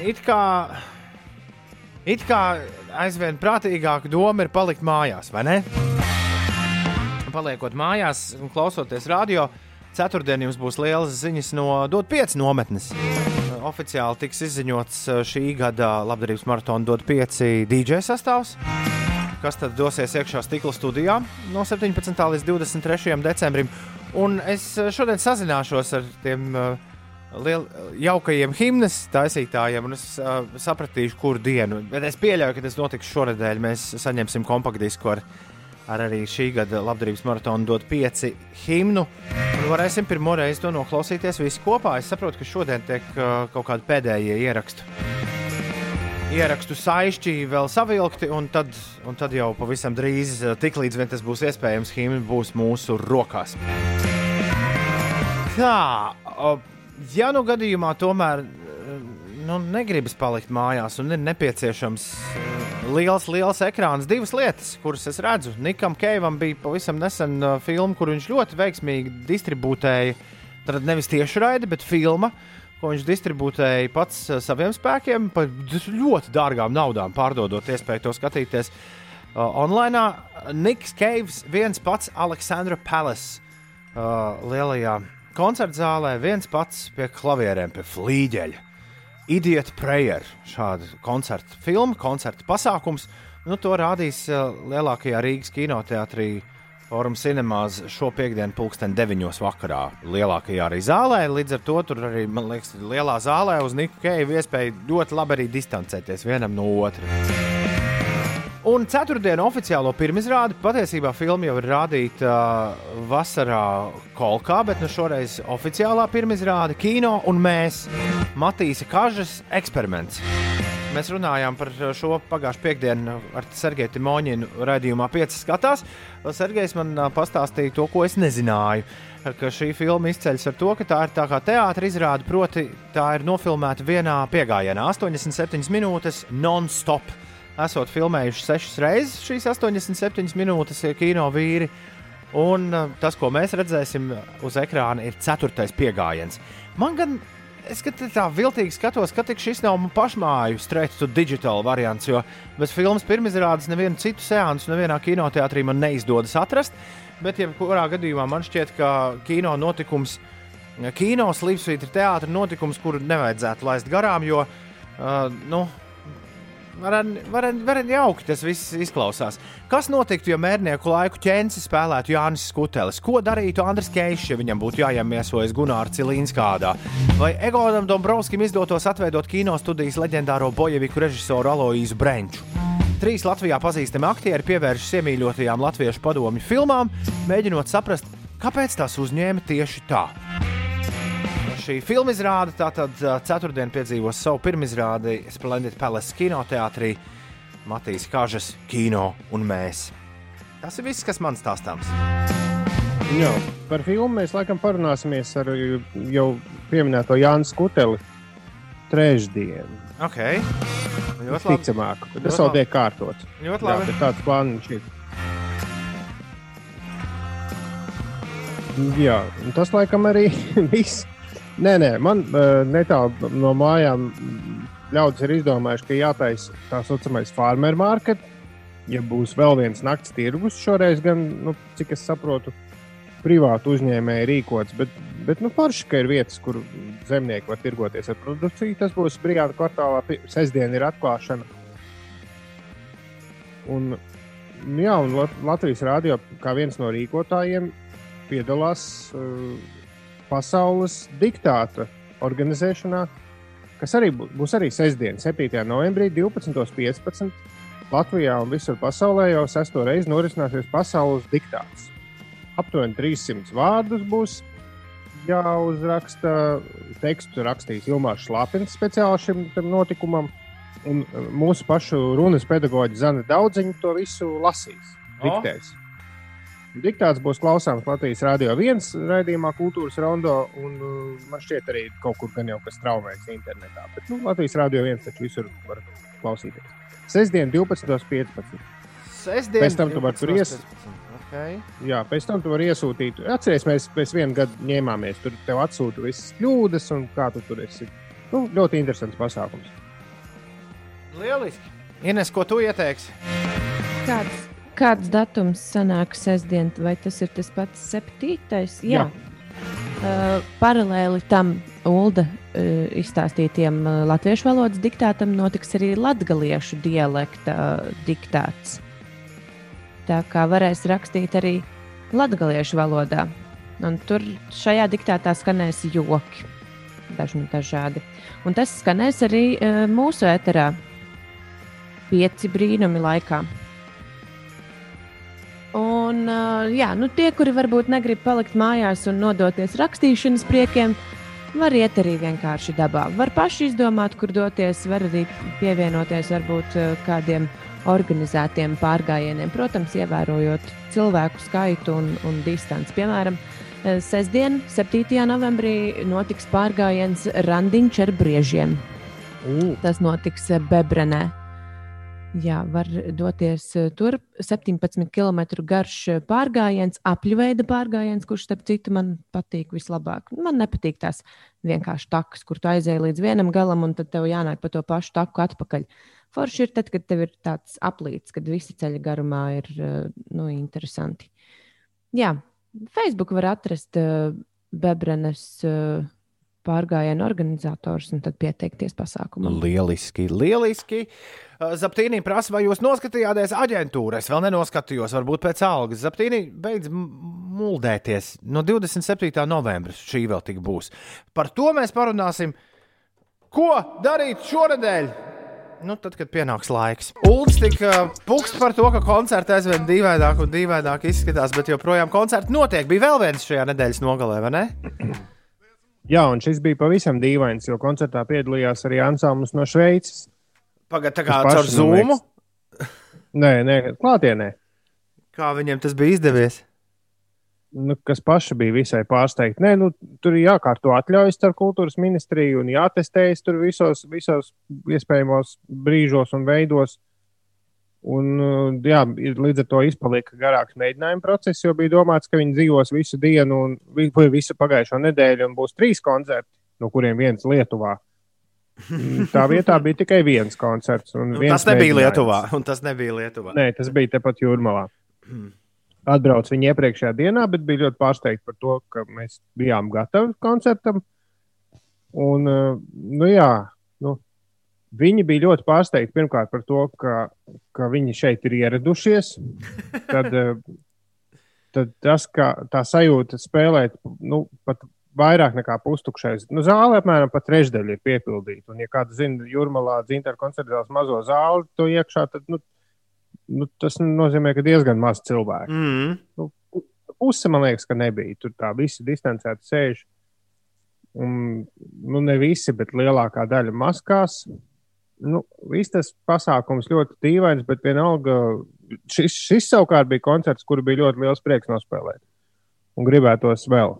It kā, it kā aizvien prātīgāka doma ir palikt mājās, vai ne? Paliekot mājās un klausoties radio, ceturtdien jums būs lielas ziņas no Dot 5 nometnes. Oficiāli tiks izziņots šī gada labdarības maratona Dot 5 DJ sastāvs, kas tad dosies iekšā stikla studijā no 17. līdz 23. decembrim. Un es šodien sazināšos ar tiem liel, jaukajiem himnas taisītājiem, un es uh, sapratīšu, kur dienu. Bet es pieļauju, ka tas notiks šonadēļ. Mēs saņemsim kompaktdisku ar, ar arī šī gada labdarības maratonu dot pieci himnu. Varēsim pirmo reizi to noklausīties visi kopā. Es saprotu, ka šodien tiek uh, kaut kādi pēdējie ieraksti. Ierakstu saišķi vēl savilkti, un tad, un tad jau pavisam drīz, uh, tiklīdz vien tas būs iespējams, himna būs mūsu rokās. Tā, o, ja nu gadījumā tomēr nu, negribas palikt mājās un ir nepieciešams eh, liels, liels ekrāns, divas lietas, kuras es redzu. Nikam Keivam bija pavisam nesen uh, filma, kur viņš ļoti veiksmīgi distribūtēja, tad nevis tieši raidi, bet filma. Ko viņš distribūtēja pats uh, saviem spēkiem, par ļoti dārgām naudām, pārdodot iespēju to skatīties online. Niks Keivs, viens pats Aleksandra Palace lielajā koncerta zālē, viens pats pie klavierēm, pie flīģeļa. Idiot Prayer, šāda koncerta filma, koncerta pasākums. Nu, to rādīs uh, lielākajā Rīgas kinoteātrī Forum Cinemās šo piekdienu, pulksten 9. vakarā. Lielākajā arī zālē, līdz ar to tur arī, man liekas, lielā zālē uz Niku Keju iespēja ļoti labi arī distancēties vienam no otra. Un ceturtdienu oficiālo pirmizrādi patiesībā filma jau ir rādīta uh, vasarā Kolkā, bet nu šoreiz oficiālā pirmizrāde kino un mēs Matīsa Kažas eksperiments. Mēs runājām par šo pagājušā piekdienu ar Sergeju Timoņinu raidījumā 5 skatās. Sergejs man uh, pastāstīja to, ko es nezināju. Ka šī filma izceļas ar to, ka tā ir tā kā teātris izrāde, proti, tā ir nofilmēta vienā piegājienā, 87 minūtes non-stop esot filmējuši sešas reizes šīs 87 minūtes kino vīri. Un uh, tas, ko mēs redzēsim uz ekrāna, ir ceturtais piegājiens. Man gan, es tā viltīgi skatos, ka šis nav pašmāju straight to digital variants, jo bez filmas pirmizrādes nevienu citu seansu, nevienā kinoteātrī man neizdodas atrast. Bet, jebkurā gadījumā, man šķiet, ka kino notikums, kino slīpsvītra teātris notikums, kuru nevajadzētu laist garām, jo, uh, nu, Varen jauki tas viss izklausās. Kas notiktu, ja mērnieku laiku ķēnci spēlētu Jānis Skutelis? Ko darītu Andris Keišs, ja viņam būtu jāiemiesojas Gunārs Cilīnskādā? Vai Egodam Dombrovskim izdotos atveidot kino studijas leģendāro bojeviku režisoru Aloīzu Brenču? Trīs Latvijā pazīstami aktieri pievēršas iemīļotajām latviešu padomju filmām, mēģinot saprast, kāpēc tās uzņēma tieši tā šī filmu izrāde. Tātad ceturtdien piedzīvos savu pirmizrādi Splendid Palace kinoteātrī, Matīs Kažas kino un mēs. Tas ir viss, kas man stāstāms. Jā, par filmu mēs laikam parunāsimies ar jau pieminēto Jānis Kuteli trešdienu. Okay. Ļoti. Ticamāk, tas vēl tiek kārtots. Ļoti labi. Jā, tāds plāns ir. Jā, tas laikam arī [LAUGHS] viss. Nē, nē, man netālu no mājām ļaudis ir izdomājuši, ka jātaisa tā saucamais farmer market. Ja būs vēl viens nakts tirgus, šoreiz gan, nu, cik es saprotu, privātu uzņēmēju rīkots, bet, bet nu, forši, ka ir vietas, kur zemnieki var tirgoties ar produkciju. Tas būs brīvā kvartālā, sestdien ir atklāšana. Un, jā, un Latvijas rādio kā viens no rīkotājiem piedalās. Uh, pasaules diktāta organizēšanā, kas arī būs arī sestdien, 7. novembrī, 12.15. Latvijā un visur pasaulē jau sesto reizi norisināsies pasaules diktāts. Aptuveni 300 vārdus būs jāuzraksta. Tekstu rakstīs Ilmārs Šlapins speciāli šim notikumam. Un mūsu pašu runas pedagoģa Zana Daudziņa to visu lasīs, diktēs. Diktāts būs klausāms Latvijas Rādio 1 raidījumā, Kultūras Rondo. Un, uh, man šķiet, arī kaut kur gan jau kas traumēts internetā. Bet nu, Latvijas Rādio 1 taču visur var klausīties. Sestdien, 12.15. Sestdien, pēc tam tu vari tur iesūtīt. Okay. Jā, pēc tam tu vari iesūtīt. Atcerieties, mēs pēc viena gada ņēmāmies. Tur tev atsūta visas kļūdas un kā tu tur esi. Nu, ļoti interesants pasākums. Lieliski! Ines, ko tu ieteiksi? Kāds Kāds datums sanāk sestdien, vai tas ir tas pats septītais? Jā. Jā. Uh, paralēli tam ULDA uh, izstāstītiem uh, latviešu valodas diktātam notiks arī latgaliešu dialekta uh, diktāts. Tā kā varēs rakstīt arī latgaliešu valodā. Un tur šajā diktātā skanēs joki, dažni dažādi. Un tas skanēs arī uh, mūsu ēterā, pieci brīnumi laikā. Un, uh, jā, nu, tie, kuri varbūt negrib palikt mājās un nodoties rakstīšanas priekiem, var iet arī vienkārši dabā. Var paši izdomāt, kur doties, var arī pievienoties varbūt kādiem organizētiem pārgājieniem. Protams, ievērojot cilvēku skaitu un, un distanci. Piemēram, sestdien, 7. novembrī, notiks pārgājiens Randiņš ar briežiem. Mm. Tas notiks Bebrenē. Jā, var doties eh, tur 17 km garš eh, pārgājiens, apļveida pārgājiens, kurš, starp citu, man patīk vislabāk. Man nepatīk tās vienkārši takas, kur tu aizēji līdz vienam galam, un tad tev jānāk pa to pašu taku atpakaļ. Forši ir tad, kad tev ir tāds aplīts, kad visi ceļa garumā ir eh, nu, interesanti. Jā, Facebook var atrast Bebrenes uh, pārgājienu organizators un tad pieteikties pasākumam. Lieliski, lieliski. Uh, Zaptīnī prasa, vai jūs noskatījāties aģentūrā. Es vēl nenoskatījos, varbūt pēc algas. Zaptīnī beidz muldēties. No 27. novembra šī vēl tik būs. Par to mēs parunāsim. Ko darīt šonadēļ? Nu, tad, kad pienāks laiks. Ulds tika puksts par to, ka koncerts aizvien dīvaināk un dīvaināk izskatās, bet joprojām koncerts notiek. Bija vēl viens šajā nedēļas nogalē, vai ne? Jā, un šis bija pavisam dīvains, jo koncertā piedalījās arī ansamblis no Šveices. Pagaidā, kā caur liekas, Nē, nē, klātienē. Kā viņiem tas bija izdevies? nu, kas paši bija visai pārsteigti. Nē, nu, tur ir jākārto atļaujas ar kultūras ministriju un jātestējas tur visos, visos iespējamos brīžos un veidos. Un, uh, jā, līdz ar to izpalika garāks mēģinājuma process, jo bija domāts, ka viņi dzīvos visu dienu un visu pagājušo nedēļu, un būs trīs koncerti, no kuriem viens Lietuvā. Tā vietā bija tikai viens koncerts. un Un viens tas nebija. Lietuvā. Un tas nebija Lietuvā. Nē, tas bija tepat jūrmalā. Atbrauc viņa iepriekšējā dienā, bet bija ļoti pārsteigta par to, ka mēs bijām gatavi koncertam. Un, eh, nu, jā, nu, viņi bija ļoti pārsteigti pirmkārt par to, ka, ka viņi šeit ir ieradušies. [LAUGHS] Tad, eh, tad tas, ka tā sajūta spēlēt nu, pat vairāk nekā pustukšais. Nu, zāle apmēram pat trešdaļa ir piepildīta. Un, ja kāds zina, jūrmalā dzintāra koncerta zāles mazo zāli, to iekšā, tad nu, nu, tas nozīmē, ka diezgan maz cilvēku. Mm. Nu, pu- puse man liekas, ka nebija. Tur tā visi distancēti sēž. Un, nu, ne visi, bet lielākā daļa maskās. Nu, viss tas pasākums ļoti dīvains, bet vienalga šis, šis savukārt bija koncerts, kuru bija ļoti liels prieks nospēlēt. Un gribētos vēl.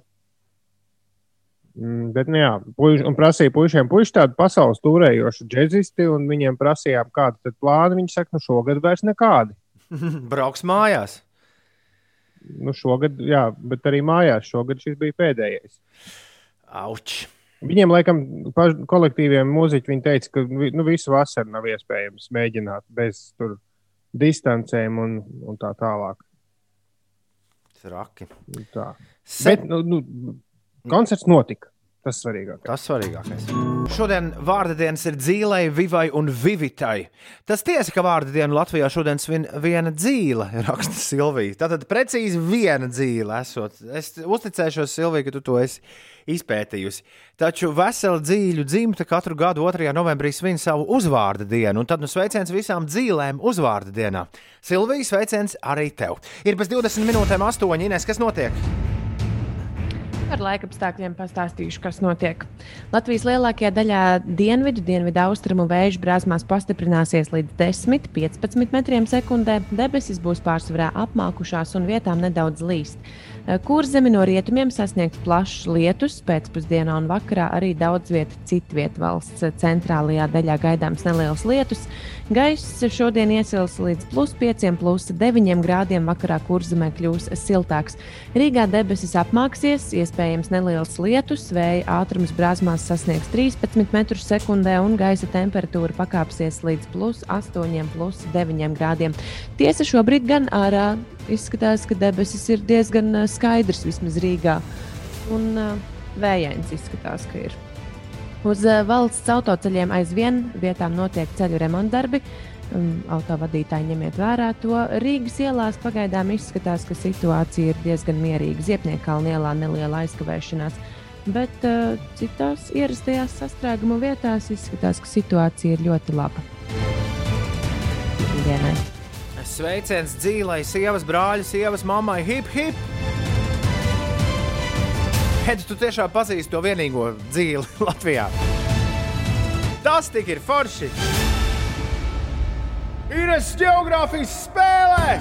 Mm, Bet, nu, jā, puiši, un prasīja puišiem, puiši tādu pasaules turējošu džeksisti, un viņiem prasījām, kāda ir plāna. Viņi saka, nu, šogad vairs nekādi. [LAUGHS] Brauks mājās. Nu, šogad, jā, bet arī mājās šogad šis bija pēdējais. Auč! Viņiem, laikam, paš, kolektīviem mūziķiem, teica, ka nu, visu vasaru nav iespējams mēģināt bez tur, distancēm un, un tā tālāk. Traki. Tā. Se- Bet nu, nu, koncerts notika. Tas svarīgākais. Tas svarīgākais. Šodien vārda dienas ir dzīvei, vivai un vivitai. Tas tiesa, ka vārda dienu Latvijā šodien svin viena dzīve, [LAUGHS] raksta Silvija. Tātad precīzi viena dzīve esot. Es uzticēšos, Silvija, ka tu to esi izpētījusi. Taču vesela dzīļu dzimta katru gadu 2. novembrī svin savu uzvārda dienu, un tad nu sveiciens visām dzīvēm uzvārda dienā. Silvija, sveiciens arī tev. Ir bez 20 minūtēm 8. Ines, kas notiek? Par laikapstākļiem pastāstīšu, kas notiek. Latvijas lielākajā daļā dienvidu, dienvidu austrumu vēju brāzmās pastiprināsies līdz 10-15 metriem sekundē. Debesis būs pārsvarā apmākušās un vietām nedaudz līst. Kurzemi no rietumiem sasniegs plašs lietus, pēcpusdienā un vakarā arī daudz vietu citviet valsts centrālajā daļā gaidāms neliels lietus. Gaiss šodien iesils līdz plus 5, plus 9 grādiem, vakarā kurzemē kļūs siltāks. Rīgā debesis apmāksies, iespējams neliels lietus, vēja ātrums brāzmās sasniegs 13 m2 un gaisa temperatūra pakāpsies līdz plus 8, plus 9 grādiem. Tiesa šobrīd gan ārā izskatās, ka debesis ir diezgan skaidrs vismaz Rīgā. Un vējains izskatās, ka ir. Uz valsts autoceļiem aizvien vietām notiek ceļu remontdarbi. Autovadītāji ņemiet vērā to. Rīgas ielās pagaidām izskatās, ka situācija ir diezgan mierīga. Ziepniekāla ielā neliela aizkavēšanās. Bet uh, citās ierastajās sastrēguma vietās izskatās, ka situācija ir ļoti laba. Dienai. Sveiciens dzīvei, sievas brāļa, sievas mammai, hip hip! Hed, tu tiešām pazīsti to vienīgo dzīvi [LAUGHS] Latvijā. Tas tik ir forši! Ir es geogrāfijas spēlē!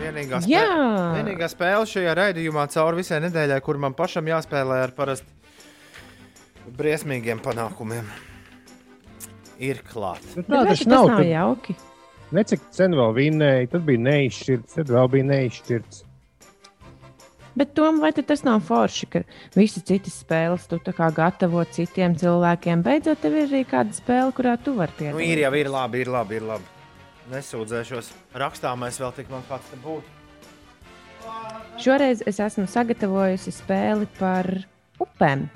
Vienīgā, spē... Jā. vienīgā spēle šajā raidījumā cauri visai nedēļai, kur man pašam jāspēlē ar parasti briesmīgiem panākumiem, ir klāts. Nu, tā tas tas nav. nav Tur jauki. Necik sen vēl vinnēja, tad bija neizšķirts, tad vēl bija neizšķirts. Bet tom, vai tas nav forši, ka visas citas spēles tu kā gatavo citiem cilvēkiem? Beidzot, tev ir arī kāda spēle, kurā tu vari Nu, piedalīties. ir jau, ir labi, ir labi, ir labi. Nesūdzēšos. Rakstāmais vēl tik man kāds te būtu. Šoreiz es esmu sagatavojusi spēli par upēm.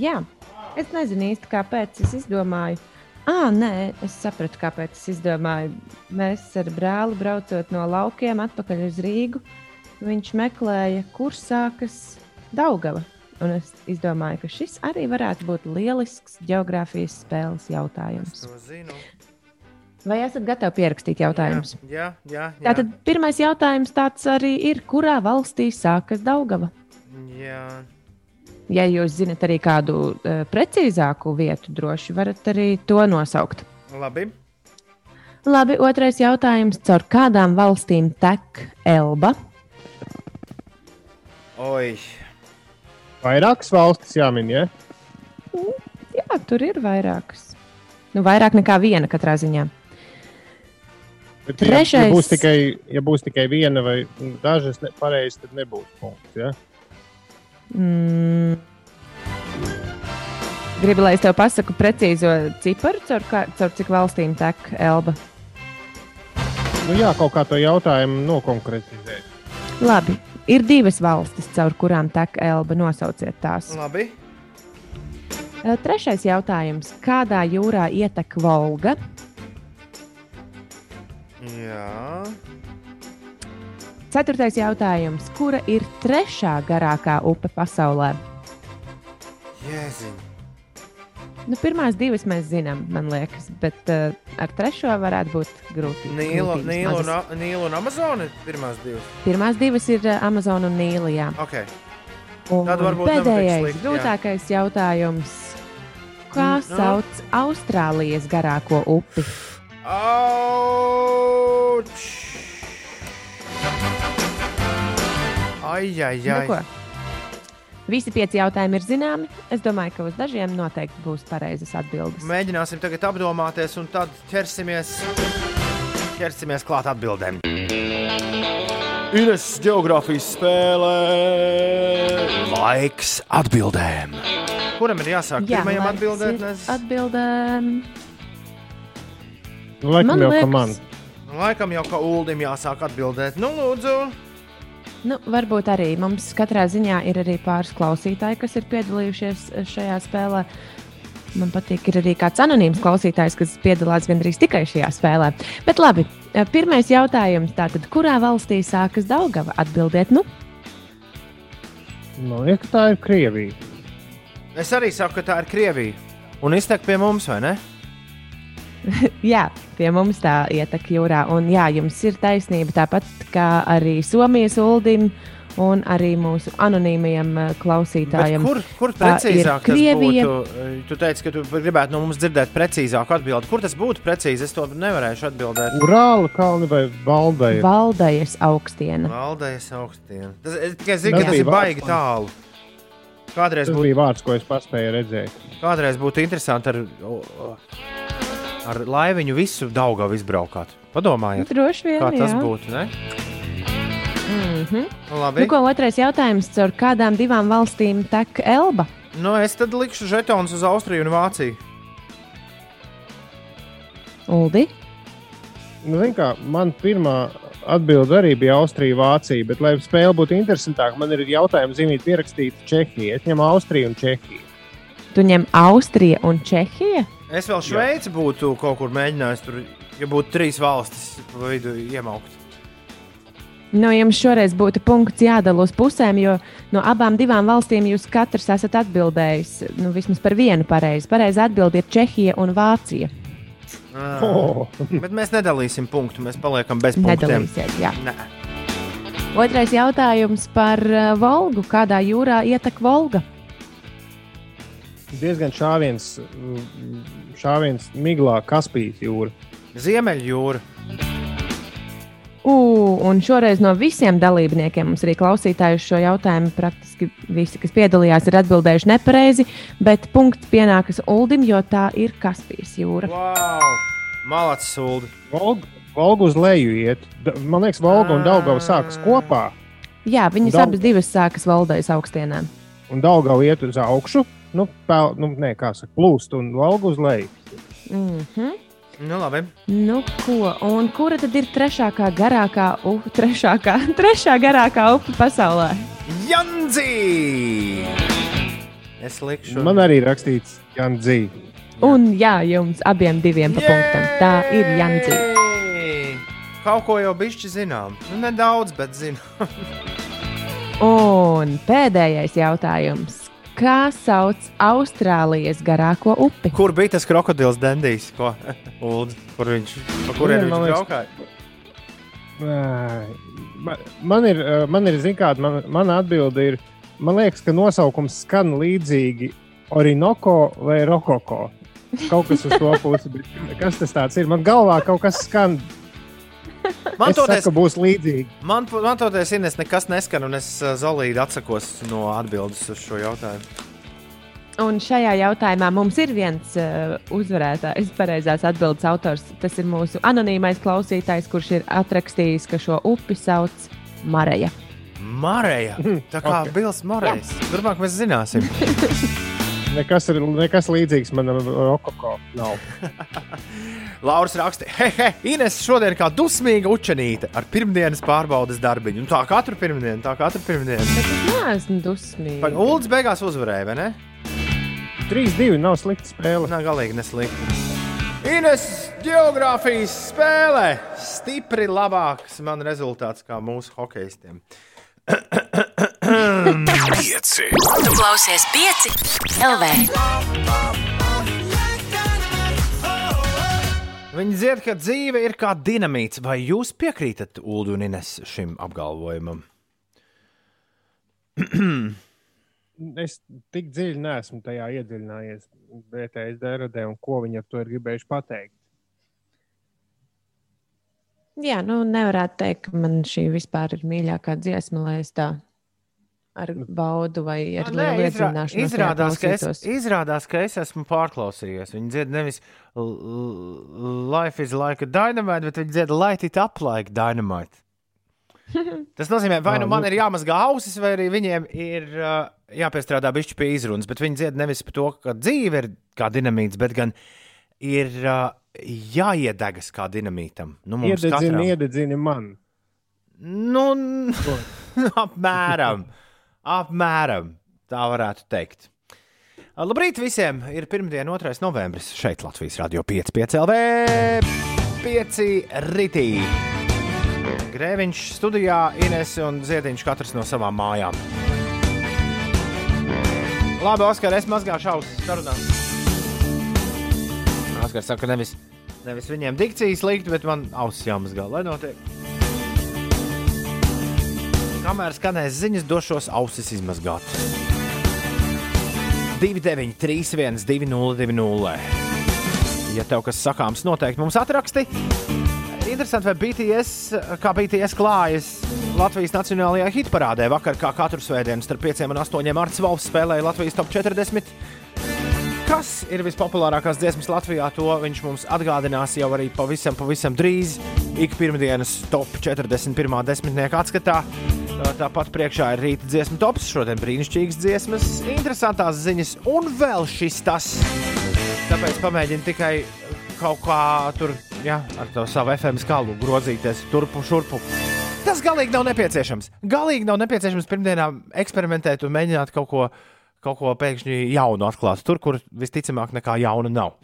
Jā, es nezinu īsti, kāpēc es izdomāju. Ah, nē, es sapratu, kāpēc es izdomāju. Mēs ar brāli braucot no laukiem atpakaļ uz Rīgu. Viņš meklēja, kur sākas Daugava. Un es izdomāju, ka šis arī varētu būt lielisks geogrāfijas spēles jautājums. Vai esat gatavi pierakstīt jautājumus? Jā, jā, jā. Tātad pirmais jautājums tāds arī ir, kurā valstī sākas Daugava? jā. Ja jūs zinat arī kādu uh, precīzāku vietu, droši varat arī to nosaukt. Labi. Labi, otrais jautājums. Caur kādām valstīm tek Elba? Oi. Vairākas valstis jāmin, ja? Jā, tur ir vairākas. Nu, vairāk nekā viena katrā ziņā. Bet, ja, ja, Trešais- būs tikai, ja būs tikai viena vai dažas ne- pareizas, tad nebūs punkts. Ja? Mm. Gribu, lai es tev pasaku precīzo ciparu, caur, kā, caur cik valstīm tek Elba. Nu, jā, kaut kā to jautājumu nokonkretizēt. Labi, ir divas valstis, caur kurām tek Elba. Nosauciet tās. Labi. Trešais jautājums. Kādā jūrā ietek Volga? Jā. Ceturtais jautājums. Kura ir trešā garākā upe pasaulē? Jēziņ. Nu, pirmās divas mēs zinām, man liekas, bet uh, ar trešo varētu būt grūti. Nīla, Nīla, un, Nīla un Amazona ir pirmās divas. Pirmās divas ir uh, Amazon un Nīlijā. Okay. Un Tad varbūt pēdējais, slikti, jā. grūtākais jautājums. Kā Mm, no. sauc Austrālijas garāko upi? Auč! Ai, ai, Nu, ai. ko? Visi pieci jautājumi ir zināmi. Es domāju, ka uz dažiem noteikti būs pareizas atbildes. Mēģināsim tagad apdomāties, un tad ķersimies, ķersimies klāt atbildēm. Ines geogrāfijas spēlē. Laiks atbildēm. Kuram ir jāsāk Jā, pirmajam laiks atbildēt? ir Nes... Atbildēm. Nu, laikam Man jau liekas- man. Laikam jau kā Uldim jāsāk atbildēt. Nu, lūdzu. Nu, varbūt arī mums katrā ziņā ir arī pāris klausītāji, kas ir piedalījušies šajā spēlē. Man patīk, ir arī kāds anonīms klausītājs, kas piedalās gandrīz tikai šajā spēlē. Bet labi, pirmais jautājums. Tātad, kurā valstī sākas Daugava? Atbildiet, nu, Man liekas, tā ir Krievija. Es arī saku, ka tā ir Krievija. Un iztek pie mums, vai ne? [LAUGHS] jā, pie mums tā ietek jūrā. Un jā, jums ir taisnība tāpat kā arī Somijas uldim un arī mūsu anonīmajam eh, Bet klausītājam. kur, kur precīzāk tas Krievija. būtu? Tu teici, ka tu gribētu no mums dzirdēt precīzāku atbildi. Kur tas būtu precīzi? Es to nevarēšu atbildēt. Urāla kalni vai Valdai? Valdajas augstiena. Valdējas augstiena. Tas, es tikai zinu, ka Tas tas ir baigi vārds. tālu. Kādreiz Tas būtu, bija vārds, ko es paspēju redzēt. kādreiz būtu interesanti ar, ar laiviņu visu Daugavu izbraukāt. Padomājiet, Droši vien. kā tas jā. būtu. Ne? Mm -hmm. Labi. Nu, ko otrais jautājums? Caur kādām divām valstīm tek Elba? Nu, es tad likšu žetonus uz Austriju un Vāciju. Uldi? Nu, kā, man pirmā atbilde arī bija Austrija, Vācija, bet, lai spēle būtu interesantāka, man ir jautājums zīmīt pierakstīt Čehiju. Es ņemu Austriju un Čehiju. Tu ņem Austriju un Čehiju? Es vēl Šveici būtu kaut kur mēģinājis, tur, ja būtu trīs valstis pa vidu iemaukt. Nu, jums šoreiz būtu punkts jādala uz pusēm, jo no abām divām valstīm jūs katrs esat atbildējis nu, vismaz par vienu pareizi. Pareizi atbild ir Čehija un Vācija. Ah. Oh. Bet mēs nedalīsim punktu, mēs paliekam bez punktiem. Otrais jautājums par uh, Volgu. Kādā jūrā ietek Volga? Diezgan šāviens, šāviens miglā Kaspijas jūra. Ziemeļjūra. U, un šoreiz no visiem dalībniekiem mums arī klausītāji uz šo jautājumu praktiski visi, kas piedalījās, ir atbildējuši nepareizi. Bet punkts pienākas Uldim, jo tā ir Kaspijas jūra. Wow! Malacis sūdi. Volga, Volga uz leju iet. Man liekas, Volga un Daugava sākas kopā. Jā, viņas Daug- abas divas sākas valdojas augstienā. Un Daugava iet uz augšu. Nu, pel, nu, nē, kā saka, plūst un Volga uz leju. Mm -hmm. Nu, labi. Nu, ko? Un kura tad ir trešākā garākā upe, trešākā, [LAUGHS] trešā garākā upe pasaulē? Janzi! Es likšu, Man arī rakstīts Janzī. Un jā, jums abiem diviem pa punktam. Tā ir Janzi. Jē! Kaut ko jau bišķi zinām. Nu, nedaudz, bet zinām. [LAUGHS] Un pēdējais jautājums. Kā sauc Austrālijas garāko upi? Kur bija tas krokodils Dendijs? Ko? [LAUGHS] Uld, kur viņš, pa kurien Man viņš? Ē, Man, man ir, ē, man ir zin kāda, man, mana atbilde ir, man liekas, ka nosaukums skan līdzīgi Orinoco vai Rokoko. Kaut kas uz to pusi, bet kas tas tāds ir? Man galvā kaut kas skan. Man es toties, saku, būs līdzīgi. man, man toties Ines, nekas neskan, un es zolīdi atsakos no atbildes uz šo jautājumu. Un šajā jautājumā mums ir viens uh, uzvarētājs, pareizās atbildes autors. Tas ir mūsu anonīmais klausītājs, kurš ir atrakstījis, ka šo upi sauc Mareja. Mareja, [LAUGHS] tā kā okay. Bils Morejs. Turpmāk mēs zināsim. [LAUGHS] Nekas, ir, nekas līdzīgs manam Rokoko nav. [LAUGHS] Lauris raksta, hei, Ines šodien kā dusmīga učenīte ar pirmdienas pārbaudas darbiņu. Un tā katru pirmdienu, tā katru pirmdienu. Bet es neesmu dusmīgs. Ulds beigās uzvarēja, vai ne? 3-2 nav slikta spēle. Nē, galīgi neslikti. Ines geogrāfijas spēlē stipri labāks man rezultāts kā mūsu hokeistiem. Pieci. Klausies pieci LV. Viņi dzied, ka dzīve ir kā dinamīts. Vai jūs piekrītat Ulu un Ines šim apgalvojumam? [CLEARS THROAT] Es tik dziļi neesmu tajā iedziļinājies. BTS DRD un ko viņi ar to ir gribējuši pateikt. Jā, nu nevarētu teikt, ka man šī vispār ir mīļākā dziesma, lai es tā ar baudu vai ar Nē, iedzināšanos izrādās, ka es, izrādās, ka es esmu pārklausījies. Viņi dzied nevis Life is like a dynamite, bet viņi dzied Light it up like dynamite. [LAUGHS] Tas nozīmē, vai nu Ā, man nu- ir jāmazgā ausis, vai arī viņiem ir uh, jāpiestrādā bišķi pie izrunas. Bet viņi dzied nevis par to, ka dzīve ir kā dinamīts, bet gan ir uh, jāiedegas kā dinamītam. Nu, mums Iededzini, katram. iededzini man. Nu, [LAUGHS] apmēram, apmēram tā varētu teikt. Labrīt visiem! Ir pirmdiena, 2. novembris šeit Latvijas Rādio 5,5 LV. 5 rītī. Grēviņš studijā, Ines un Ziediņš katrs no savām mājām. Labi, Oskar, es mazgāšu ausis sarunā. Oskars saka, nevis, nevis viņiem dikcijas likt, bet man ausis jāmazgā, lai notiek. Kamēr skanēs ziņas, došos ausis izmazgāt. 29, 31, 202. Ja tev kas sakāms, noteikti mums atraksti. Interesanti, vai BTS, kā BTS klājas Latvijas Nacionālajā hitparādē. Vakar, kā katru svētdienu, starp 5 un 8 Mārcis Valsts spēlēja Latvijas top 40. Kas ir vispopulārākās dziesmas Latvijā? To viņš mums atgādinās jau arī pavisam, pavisam drīz. Ik pirmdienas top 41. desmitnieka atskatā. Tāpat priekšā ir rīta dziesmu tops, šodien brīnišķīgas dziesmas, interesantas ziņas un vēl šis tas. Tāpēc pamēģini tikai kaut kā tur, ja, ar to savu FM skalu grozīties turpu šurpu. Tas galīgi nav nepieciešams. Galīgi nav nepieciešams pirmdienā eksperimentēt un mēģināt kaut ko, kaut ko pēkšņi jaunu atklāt. Tur, kur visticamāk nekā jauna nav.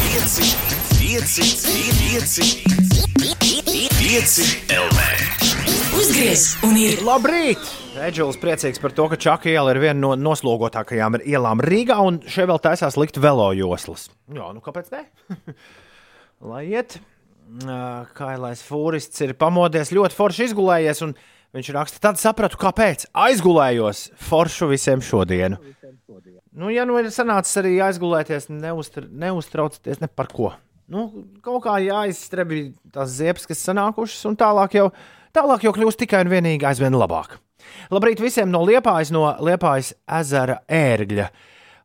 Pieci. Pieci. Pieci. Pieci. LV. Uzgriez un ir Labrīt! Edžels priecīgs par to, ka Čaka iela ir viena no noslogotākajām ielām Rīgā, un šeit vēl taisās likt velo joslas. Jā, nu kāpēc ne? [LAUGHS] Lai iet. Kailais fūrists ir pamodies, ļoti forši izgulējies, un viņš raksta, tad sapratu, kāpēc. Aizgulējos foršu visiem šodienu. Nu, ja nu ir sanācis arī aizgulēties, neuztra, neuztraucieties ne par ko. Nu, kaut kā jāizstrebi tās ziepes, kas sanākušas, un tālāk jau, tālāk jau kļūst tikai un vienīgi aizvien labāk. Labrīt visiem no Liepājas, no Liepājas ezera ērgļa.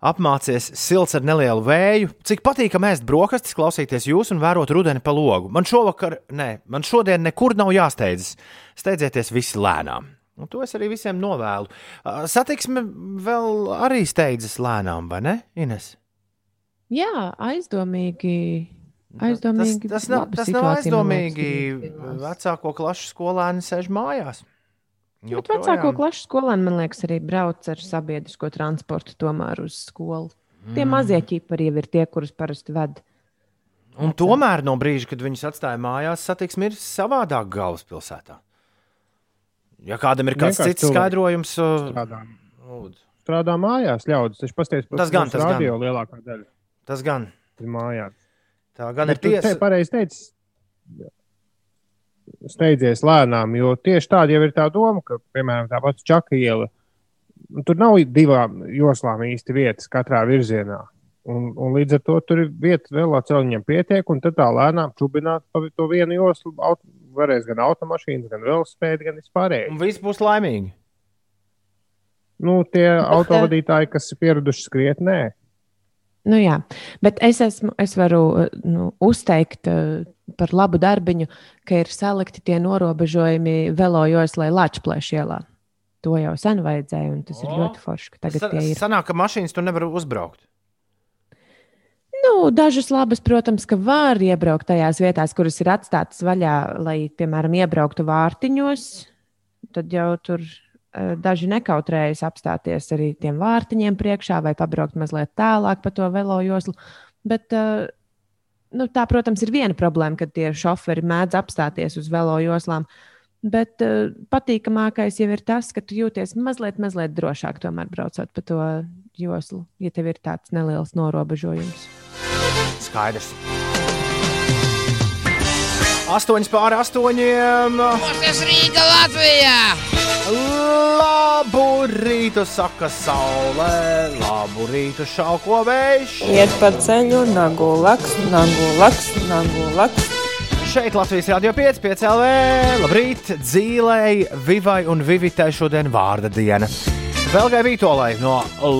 Apmācies silts ar nelielu vēju. Cik patīkami ēst brokastis, klausīties jūs un vērot rudeni pa logu. Man šovakar, nē, man šodien nekur nav jāsteidzas. Steidzieties visi lēnām. Un to es arī visiem novēlu. Satiksme vēl arī steidzas lēnām, vai ne, Ines? Jā, aizdomīgi aizdomīgi. Tas, tas, nav, tas nav aizdomīgi. Vecāko klašu skolēni sēž mājās. Bet vecāko klašu skolēni, man liekas, arī brauc ar sabiedrisko transportu tomēr uz skolu. Tie Mm. mazie ķipari jau ir tie, kurus parasti ved. Un tomēr no brīža, kad viņus atstāja mājās, satiksme ir savādāk galvaspilsētā. Ja kādam ir kāds Vienkārši cits skaidrojums, uh, Strādā. lūdzu. Strādā mājās, ļaudis. Tas gan, tas gan. radio lielākā daļa Tas gan. ir mājās. Tā gan ir Bet te tiesa. pareizi teici, steidzies lēnām, jo tieši tāda jau ir tā doma, ka, piemēram, tā pati Čaka iela, nu, tur nav divām joslām īsti vietas katrā virzienā. Un, un līdz ar to tur ir vieta vēl celiņiem pietiek, un tad tā lēnām čubināt pa to vienu joslu. Aut, varēs gan automašīnas, gan velospēdi, gan vispārējais. Un viss būs laimīgi. Nu, tie autovadītāji, kas ir pieraduši skriet, nē. Nu, jā, bet es, esmu, es varu nu, uzteikt uh, par labu darbiņu, ka ir salikti tie norobežojumi velojoslai Latvijas ielā. To jau sen vajadzēja, un tas o. ir ļoti forši. Tagad Sa ir. sanāk, ka mašīnas tur nevar uzbraukt. Nu, dažas labas, protams, ka var iebraukt tajās vietās, kuras ir atstātas vaļā, lai, piemēram, iebrauktu vārtiņos. Tad jau tur uh, daži nekautrējas apstāties arī tiem vārtiņiem priekšā vai pabraukt mazliet tālāk pa to velo joslu. Bet, uh, nu, tā, protams, ir viena problēma, kad tie šoferi mēdz apstāties uz velo joslām. Bet uh, patīkamākais jau ir tas, ka tu jūties mazliet, mazliet drošāk tomēr braucot pa to joslu, ja tev ir tāds neliels norobežojums. Skaidrs. Astoņas pāri astoņiem. Mūsu Rīga Latvijā! Labu rītu, saka saulē, labu rītu, šauko vējš. Iet pa ceļu, nagu laks, nagu laks, nagu laks. Šeit Latvijas Rādio 5, 5 LV. Labrīt, dzīvēi, Vivai un Vivitai šodien vārda diena. Vēlgai Vītolai no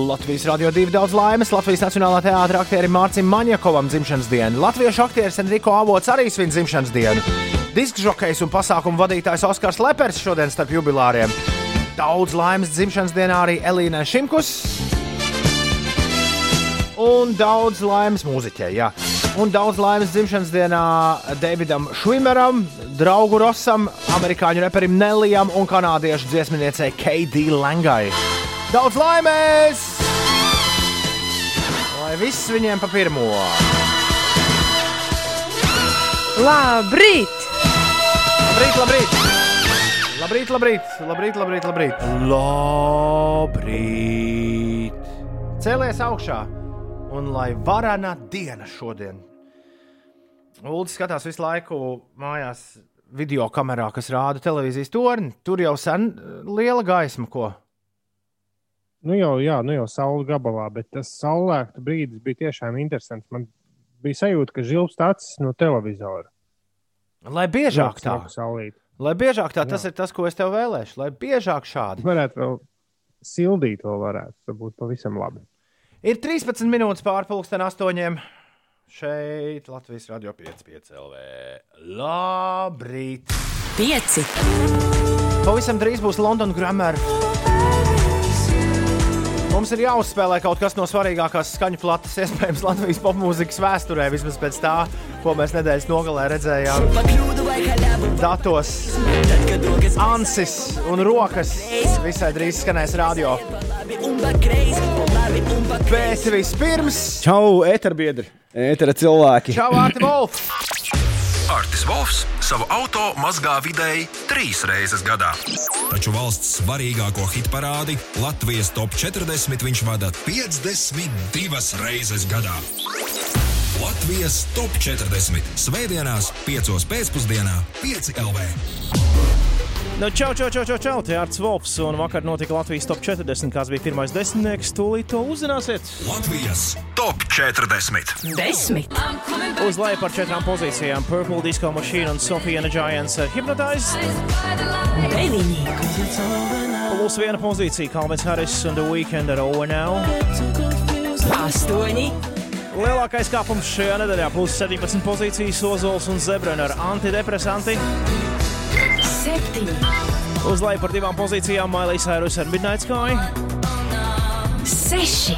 Latvijas Rādio 2 daudz laimes. Latvijas Nacionālā teātra aktierim Mārcim Maņakovam dzimšanas dienu. Latviešu aktieris Enrico Avots arī svin dzimšanas dienu. Disku žokejs un pasākumu vadītājs Oskars Lepers šodien starp jubilāriem. Daudz laimes dzimšanas dienā arī Elīnai Šimkus. Un daudz laimes mūziķei, jā. Un daudz laimes dzimšanas dienā Davidam Švimeram, draugu Rosam, amerikāņu reperim Nelijam un kanādiešu dziesminiecei K.D. Langai. Daudz laimes! Lai viss viņiem pa pirmo! Labrīt! Labrīt, labrīt! Labrīt, labrīt, labrīt, labrīt, labrīt! Labrīt! Cēlies augšā! Un lai varana diena šodien. Uldis skatās visu laiku mājās, video kamerā, kas rāda televīzijas torni. Tur jau sen liela gaisma, ko. Nu jau, jā, nu jau saules gabalā, bet tas saulēkta brīdis bija tiešām interesants. Man bija sajūta, ka žilbst acis no televizora. Lai biežāk tā. smaga saulīte. Lai biežāk tā, tas Jā. ir tas, ko es tev vēlēšu. Lai biežāk šādi. Varētu vēl sildīt, vēl varētu. Tas būtu pavisam labi. Ir 13 minūtes pārpusdien astoņiem. Šeit Latvijas radio 5,5 LV. Labrīt! 5. Pavisam drīz būs London Grammar. Mums ir jāuzspēlē kaut kas no svarīgākās skaņu plates, iespējams, Latvijas popmūzikas vēsturē, vismaz pēc tā, ko mēs nedēļas nogalē redzējām. Datos, ansis un rokas visai drīz skanēs radio. Bet vispirms, Čau, eterbiedri, etera cilvēki. čau, Arti Wolf! Artis Volfs savu auto mazgā vidēji trīs reizes gadā. Taču valsts svarīgāko hit parādi Latvijas top 40 viņš vada 52 reizes gadā. Latvijas top 40 Svētdienās, 5 pēcpusdienā, 5 LV. Nu, čau, čau, čau, čau, čau, te ir Arts Volfs, un vakar notika Latvijas top 40, kas bija pirmais desmitnieks. Tūlīt to uzzināsiet. Latvijas top 40. 10. Uz leju par četrām pozīcijām - Purple Disco Machine un Sofija and the Giants uh, Hypnotize. 9. Plus viena pozīcija - Calvins Harris un The Weekend ar Over Now. 8. Lielākais kāpums šajā nedēļā - plus 17 pozīcijas Ozols un Zebrana ar antidepresanti. 7. Uz leju par divām pozīcijām - Miley Cyrus ar Midnight Sky. 6.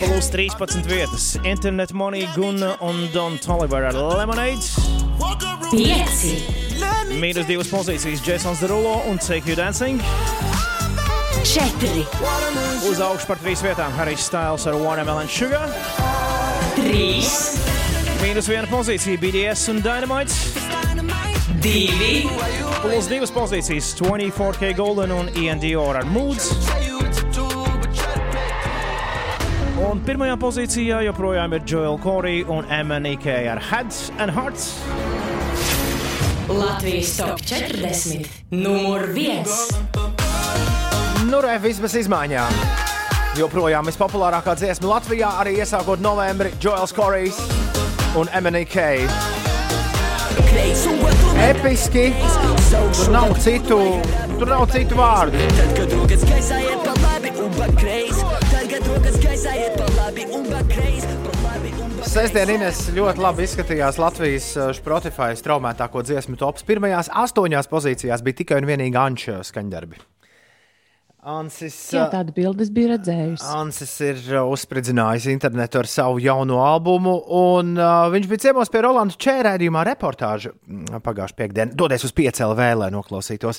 Plus 13 vietas. Internet Money, Gunna un Don Toliver ar Lemonade. 5. Mīnus divas pozīcijas Jasons Derulo un Take You Dancing. 4. Uz augšu par trīs vietām Harijs Styles ar Watermelon Sugar. 3. Mīnus viena pozīcija BDS un Dynamite. 2. Plus divas pozīcijas 24K Golden un Ian Dior ar Moods. Un pirmajā pozīcijā joprojām ir Joel Corey un MNK ar Heads and Hearts. Latvijas top 40. Numur 1. Nu, re, vismaz izmaiņām. Joprojām vispopulārākā dziesma Latvijā, arī iesākot novembri, Joels Corejs un MNK. Episki! Tur nav citu, tur nav citu vārdu. Tad, kad rokas gaisā iet pa labi un pa kreisi, tad, kad rokas gaisā iet pa labi un pa kreisi, Sestdien Ines ļoti labi izskatījās Latvijas uh, Spotify straumētāko dziesmu tops. Pirmajās astoņās pozīcijās bija tikai un vienīgi Anča skaņdarbi. Ansis, Jā, tādu bildes bija redzējusi. Ansis ir uzspridzinājis internetu ar savu jauno albumu, un uh, viņš bija ciemos pie Rolanda Čērēdījumā reportāžu pagājušā piekdienā. Dodies uz PCLV, lai noklausītos,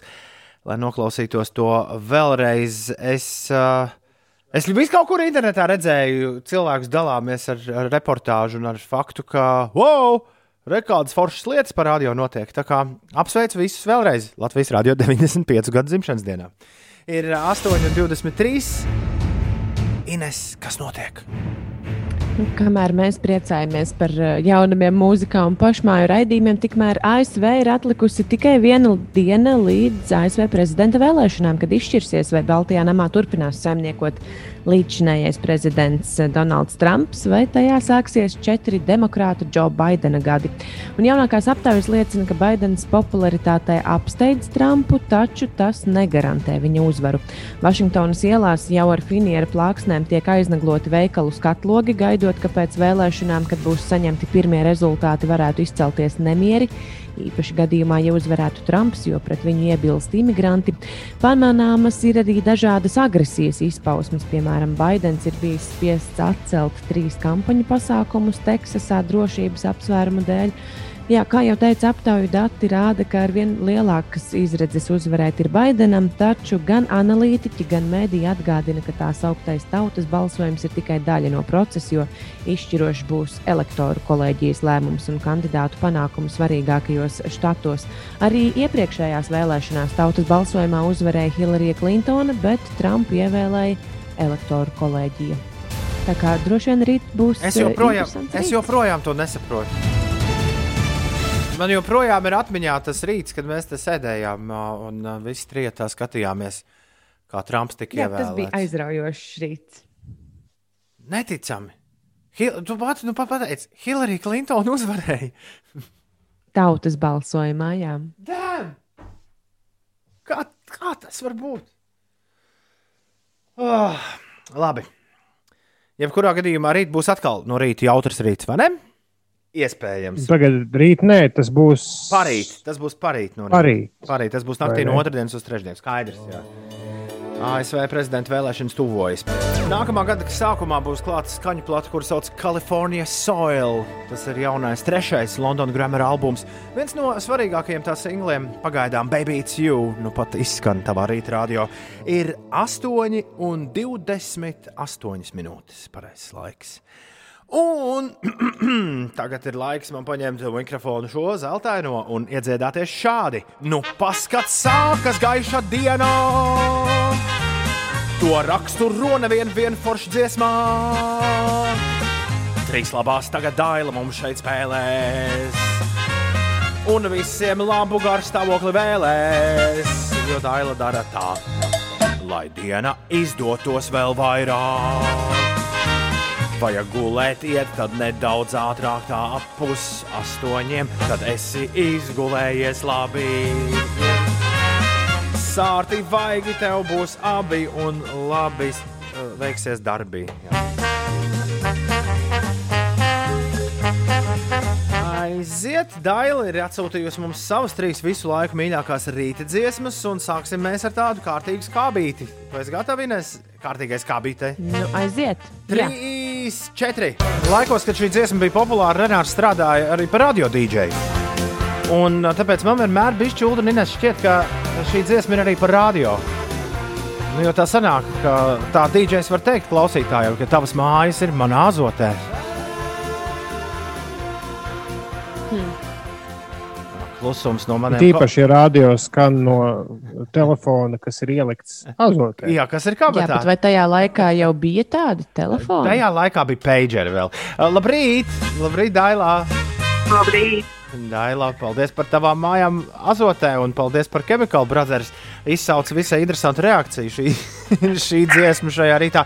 lai noklausītos to vēlreiz. Es, uh, es visu kaut kur internetā redzēju, cilvēkus dalāmies ar, ar reportāžu un ar faktu, ka wow! Rekādas foršas lietas par radio notiek. Tā kā apsveicu visus vēlreiz Latvijas radio 95 [LAUGHS] gadu dzimšanas dienā. Ir 8,23. Ines, kas notiek? Kamēr mēs priecājamies par uh, jaunumiem, mūzikā un pašmāju raidījumiem, tikmēr ASV ir atlikusi tikai viena diena līdz ASV prezidenta vēlēšanām, kad izšķirsies, vai Baltijā namā turpinās saimniekot līdzinājais prezidents uh, Donalds Trumps, vai tajā sāksies četri demokrāta Džo Baidena gadi. Un jaunākās aptaujas liecina, ka Baidens popularitātei apsteidz Trumpu, taču tas negarantē viņa uzvaru. Vašingtonas ielās jau ar finieru plāksnēm tiek aiznagloti veikalu skatlogi, gaidot, ka pēc vēlēšanām, kad būs saņemti pirmie rezultāti, varētu izcelties nemieri. Īpaši gadījumā, ja uzvarētu Trumps, jo pret viņu iebilst imigranti. Pamanāmas ir arī dažādas agresijas izpausmes. Piemēram, Baidens ir bijis spiests atcelt trīs kampaņu pasākumus Teksasā drošības apsvērumu dēļ. Jā, kā jau teicu, aptauju dati rāda, ka ar vien lielākas izredzes uzvarēt ir Baidenam, taču gan analītiķi, gan mēdīji atgādina, ka tā sauktais tautas balsojums ir tikai daļa no procesa, jo izšķirošs būs elektoru kolēģijas lēmums un kandidātu panākumu svarīgākajos štatos. Arī iepriekšējās vēlēšanās tautas balsojumā uzvarēja Hillary Clintona, bet Trumpu ievēlēja elektoru kolēģija. Tā kā droši vien rīt būs. Es eh, joprojām, es joprojām to nesaprotu. Man joprojām ir atmiņā tas rīts, kad mēs te sēdējām un visi trijotā skatījāmies, kā Trumps tika Jā, tas bija ievēlēts. aizraujošs rīts. Neticami. Hil tu pats nu, pat pateici, Hillary Clinton uzvarēja. [LAUGHS] Tautas balsojumā, jā. Damn! Kā, kā tas var būt? Oh, labi. Jebkurā gadījumā rīt būs atkal no rīta jautrs rīts, vai ne? Iespējams. Tagad rīt, nē, tas būs. Parīt. Tas būs parīt. No Parīt. parīt. Tas būs naktī no otrdienas uz trešdienas. Skaidrs. Jā. ASV prezidenta vēlēšanas tuvojas. Nākamā gada sākumā būs klāta skaņu plata, kuras sauc California Soil. Tas ir jaunais, trešais London Grammar albums. Viens no svarīgākajiem tā singliem pagaidām, Baby It's You, nu pat izskan tavā rīta radio, ir 8 un 28 minūtes. Pareizs laiks. Un [CLEARS THROAT] tagad ir laiks man paņemt mikrofonu šo zeltaino un iedziedāties šādi. Nu, paskats, sākas gaiša diena! To raksturo nevienu vien foršu dziesmā. Trīs labās tagad daila mums šeit spēlēs. Un visiem labu garu stāvokli vēlēs, jo daila dara tā, lai diena izdotos vēl vairāk. Vajag gulēt, iet, tad nedaudz ātrāk, tā ap pus astoņiem, tad esi izgulējies labi. Sārti vaigi tev būs abi un labi eh, veiksies darbi. Jā. Aiziet, Daila ir atsūtījusi mums savas trīs visu laiku mīļākās rīta dziesmas, un sāksim mēs ar tādu kārtīgu skābīti. Vai esi gatava, Ines? Kārtīgais kā bija te. Nu, aiziet. Jā. 3, 4. Laikos, kad šī dziesma bija populāra, Renārs strādāja arī par radio dīdžeju. Un tāpēc man vienmēr bija šķūda, un Ines šķiet, ka šī dziesma ir arī par radio. Nu, jo tā sanāk, ka tā dīdžejs var teikt klausītājiem, ka tavas mājas ir manā azotē. Hmm. Klusums no maniem Tīpaši, ja radio skan no telefona, kas ir ielikts azotē. Jā, kas ir Jā, kabatā? bet vai tajā laikā jau bija tādi telefoni? Tajā laikā bija pageri vēl. Uh, Labrīt, labrīt, Dailā. Labrīt. Dailā, paldies par tavām mājām azotē un paldies par Chemical Brothers. Izsauc visai interesantu reakciju šī, [LAUGHS] šī dziesma šajā rītā.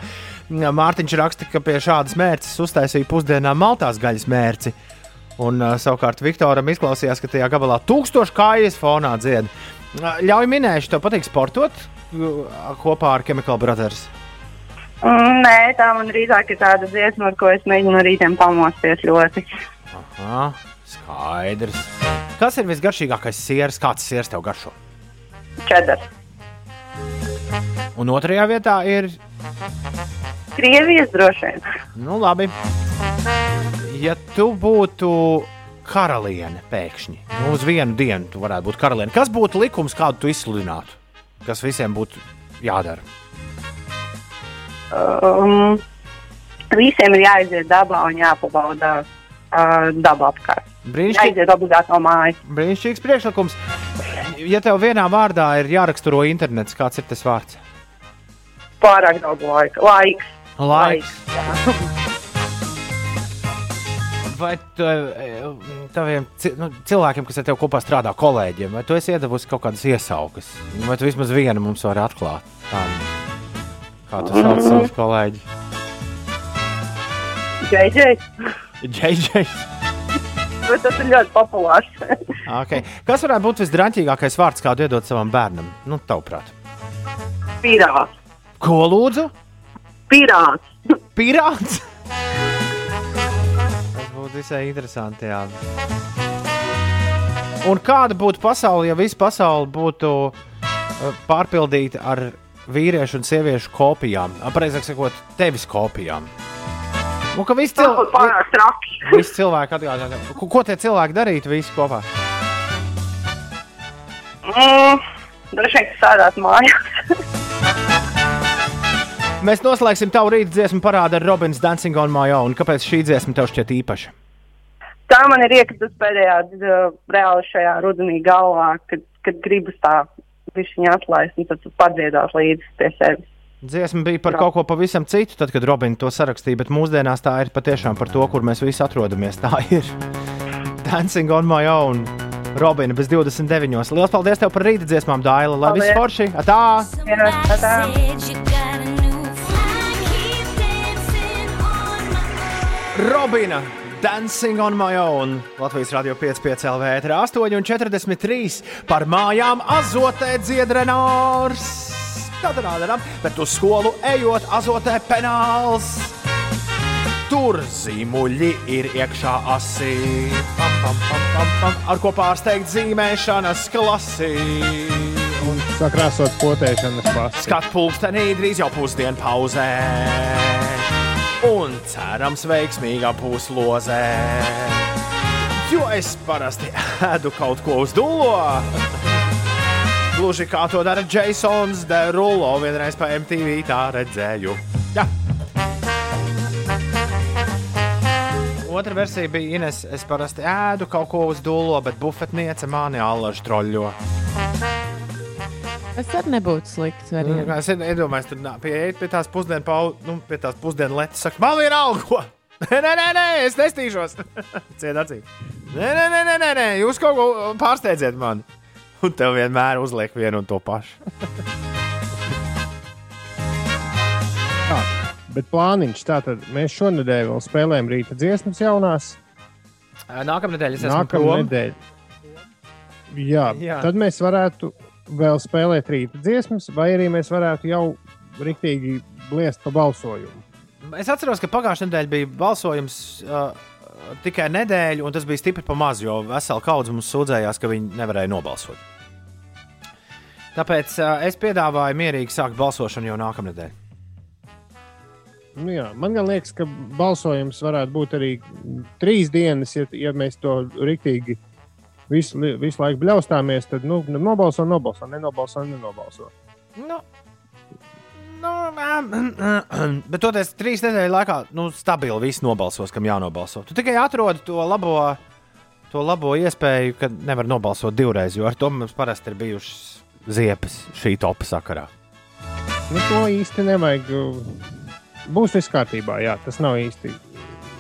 Mārtiņš raksta, ka pie šādas mērķis uztaisīja pusdienā maltās gaļas mērci. Un uh, savukārt Viktoram izklausījās, ka tajā gabalā tūkstoši kājas fonā dzied. Uh, Ļauj minēšu, tev patīk sportot uh, kopā ar Chemical Brothers. Mm, Nē, tā man drīzāk ir tāda dziesma, ar ko es mēģinu no rītiem pamosties ļoti. Aha, skaidrs. Kas ir visgaršīgākais sieras? Kāds sieras tev garšo? Čedars. Un otrajā vietā ir. Krievijas droši vien. Nu, labi. Ja tu būtu karaliene pēkšņi, nu, uz vienu dienu tu varētu būt karaliene, kas būtu likums, kādu tu izsludinātu? Kas visiem būtu jādara? Um, visiem ir jāiziet dabā un jāpabauda uh, dabā apkārt. Mājas. Brīnišķīgs priekšlikums. Ja tev vienā vārdā ir jāraksturo internets, kāds ir tas vārds? Pārāk daudz laika. Laiks. Laiks. Jā. [LAUGHS] Vai tu, eh, taviem nu, cilvēkiem, kas ar tevi kopā strādā, kolēģiem, vai tu esi iedavusi kaut kādas iesaukas? Vai tu vismaz vienu mums vari atklāt? Tā, kā tu sauc Mm. savus kolēģus? JJ. JJ. Bet tas ir ļoti populārs. [LAUGHS] Okay. Kas varētu būt visdraņķīgākais vārds, kādu iedot savam bērnam? Nu, tavuprāt. Pirāts. Ko lūdzu? Pirāts. Pirāts? Visai interesanti. Jā. Un kāda būtu pasaule, ja visa pasaule būtu eh, pārpildīta ar vīriešu un sieviešu kopijām? Precīzāk sakot, tevis kopijām. Un ka visi, cil... Tas būtu pārāk traki. [LAUGHS] visi cilvēki atgādātu, ko, ko tie cilvēki darītu visi kopā? Mm, droši vien, sēdēt mājās. Mēs noslēgsim tavu rīta dziesmu parādu ar Robins Dancing on My Own. Kāpēc šī dziesma tev šķiet īpaša? Tā man ir iekritusi pēdējā uh, reāli šajā rudenī galvā, kad, kad gribas tā višķiņa atlaist, un tad tu padziedās līdzi pie sevis. Dziesma bija par kaut ko pavisam citu, tad, kad Robina to sarakstīja, bet mūsdienās tā ir patiešām par to, kur mēs visi atrodamies. Tā ir [LAUGHS] Dancing on My Own. Robina bez 29. Lielas paldies tev par rīta dziesmām, Dāla. Lai viss forši! Atā! Jā, tā. Robina! Dancing on my own. Latvijas radio 5,5 LV, 8,43 par mājām azotē dziedrenārs. Tādām, bet uz skolu ejot azotē penāls. Tur zīmuļi ir iekšā asī, pam, pam, pam, pam, pam, ar ko pārsteigt zīmēšanas klasi. Un sakrāsot potēšanas pasta. Skat pulkstenī drīz jau pusdienu pauzē. Un cerams, veiksmīgā puslozē. Jo es parasti ēdu kaut ko uz dūlo. Gluži kā to dara Jasons Derulo. Vienreiz pa MTV tā redzēju. Jā. Otra versija bija Ines. Es parasti ēdu kaut ko uz dūlo, bet bufetniece mani allaž troļļo. Tas arī nebūtu slikts. Nu, Es iedomājos, tur pieiet pie tās pusdienu paudzes, nu, pie tās pusdienu lietas. Saka, man vienalga, ko. [LAUGHS] Nē, nē, nē, nē es nestīšos. [LAUGHS] Ciet acī. Nē, nē, nē, nē, nē, nē, jūs kaut ko pārsteidziet mani. [LAUGHS] Un tev vienmēr uzliek vienu un to pašu. Tā, bet plāniņš tātad mēs šonadēļ vēl spēlējam rīta dziesmas jaunās. Nākamā nedēļa es esmu Nākamā prom. nedēļa. Jā. Jā, tad mēs varētu vēl spēlēt rīta dziesmas, vai arī mēs varētu jau riktīgi bliest pa balsojumu. Es atceros, ka pagājušajā nedēļā bija balsojums uh, tikai nedēļu, un tas bija stipri pa maz, jo vesela kaudze mums sūdzējās, ka viņi nevarēja nobalsot. Tāpēc uh, es piedāvāju mierīgi sākt balsošanu jau nākamā nedēļa. Nu, jā, man liekas, ka balsojums varētu būt arī trīs dienas, ja, ja mēs to rīktīgi visu, visu laiku bļaustāmies. Tad nu, nobalso, nobalso, nenobalso, nenobalso. Nu, nu, [CLEARS THROAT] bet toties trīs nedēļu laikā nu, stabili viss nobalsos, kam jānobalso. Tu tikai atrodi to labo, to labo iespēju, ka nevar nobalsot divreiz, jo ar to mums parasti ir bijušas ziepes šī topa sakarā. Nu, to īsti nevajag. Būs viss kārtībā, jā, tas nav īsti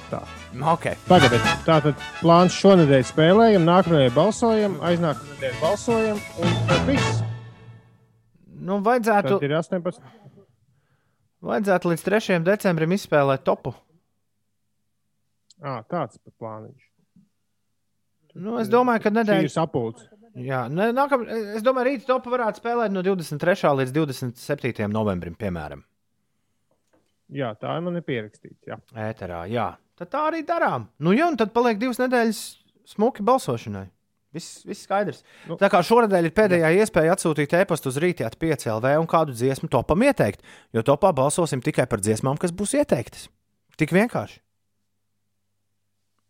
tā. Okay. Pagaidiet, tātad plāns šonadēļ spēlējam, nākamajai balsojam, aiznākamajai nedēļai balsojam, un tad viss. Nu, vajadzētu, Tad ir 18. vajadzētu līdz 3. decembrim izspēlēt topu. À, tāds pat plāniņš. Nu, es domāju, ka nedēļa. ir sapulce. Jā, ne, nākam, es domāju, rīta topu varētu spēlēt no 23. līdz 27. novembrim, piemēram. Jā, tā man ir pierakstīts. Jā. Ēterā, jā. Tad tā arī darām. Nu, jā, un tad paliek divas nedēļas smuki balsošanai. Viss, viss skaidrs. Nu, tā kā šonadēļ ir pēdējā jā. iespēja atsūtīt e-pastu uz rītā 5 LV un kādu dziesmu topam ieteikt, jo topā balsosim tikai par dziesmām, kas būs ieteiktas. Tik vienkārši.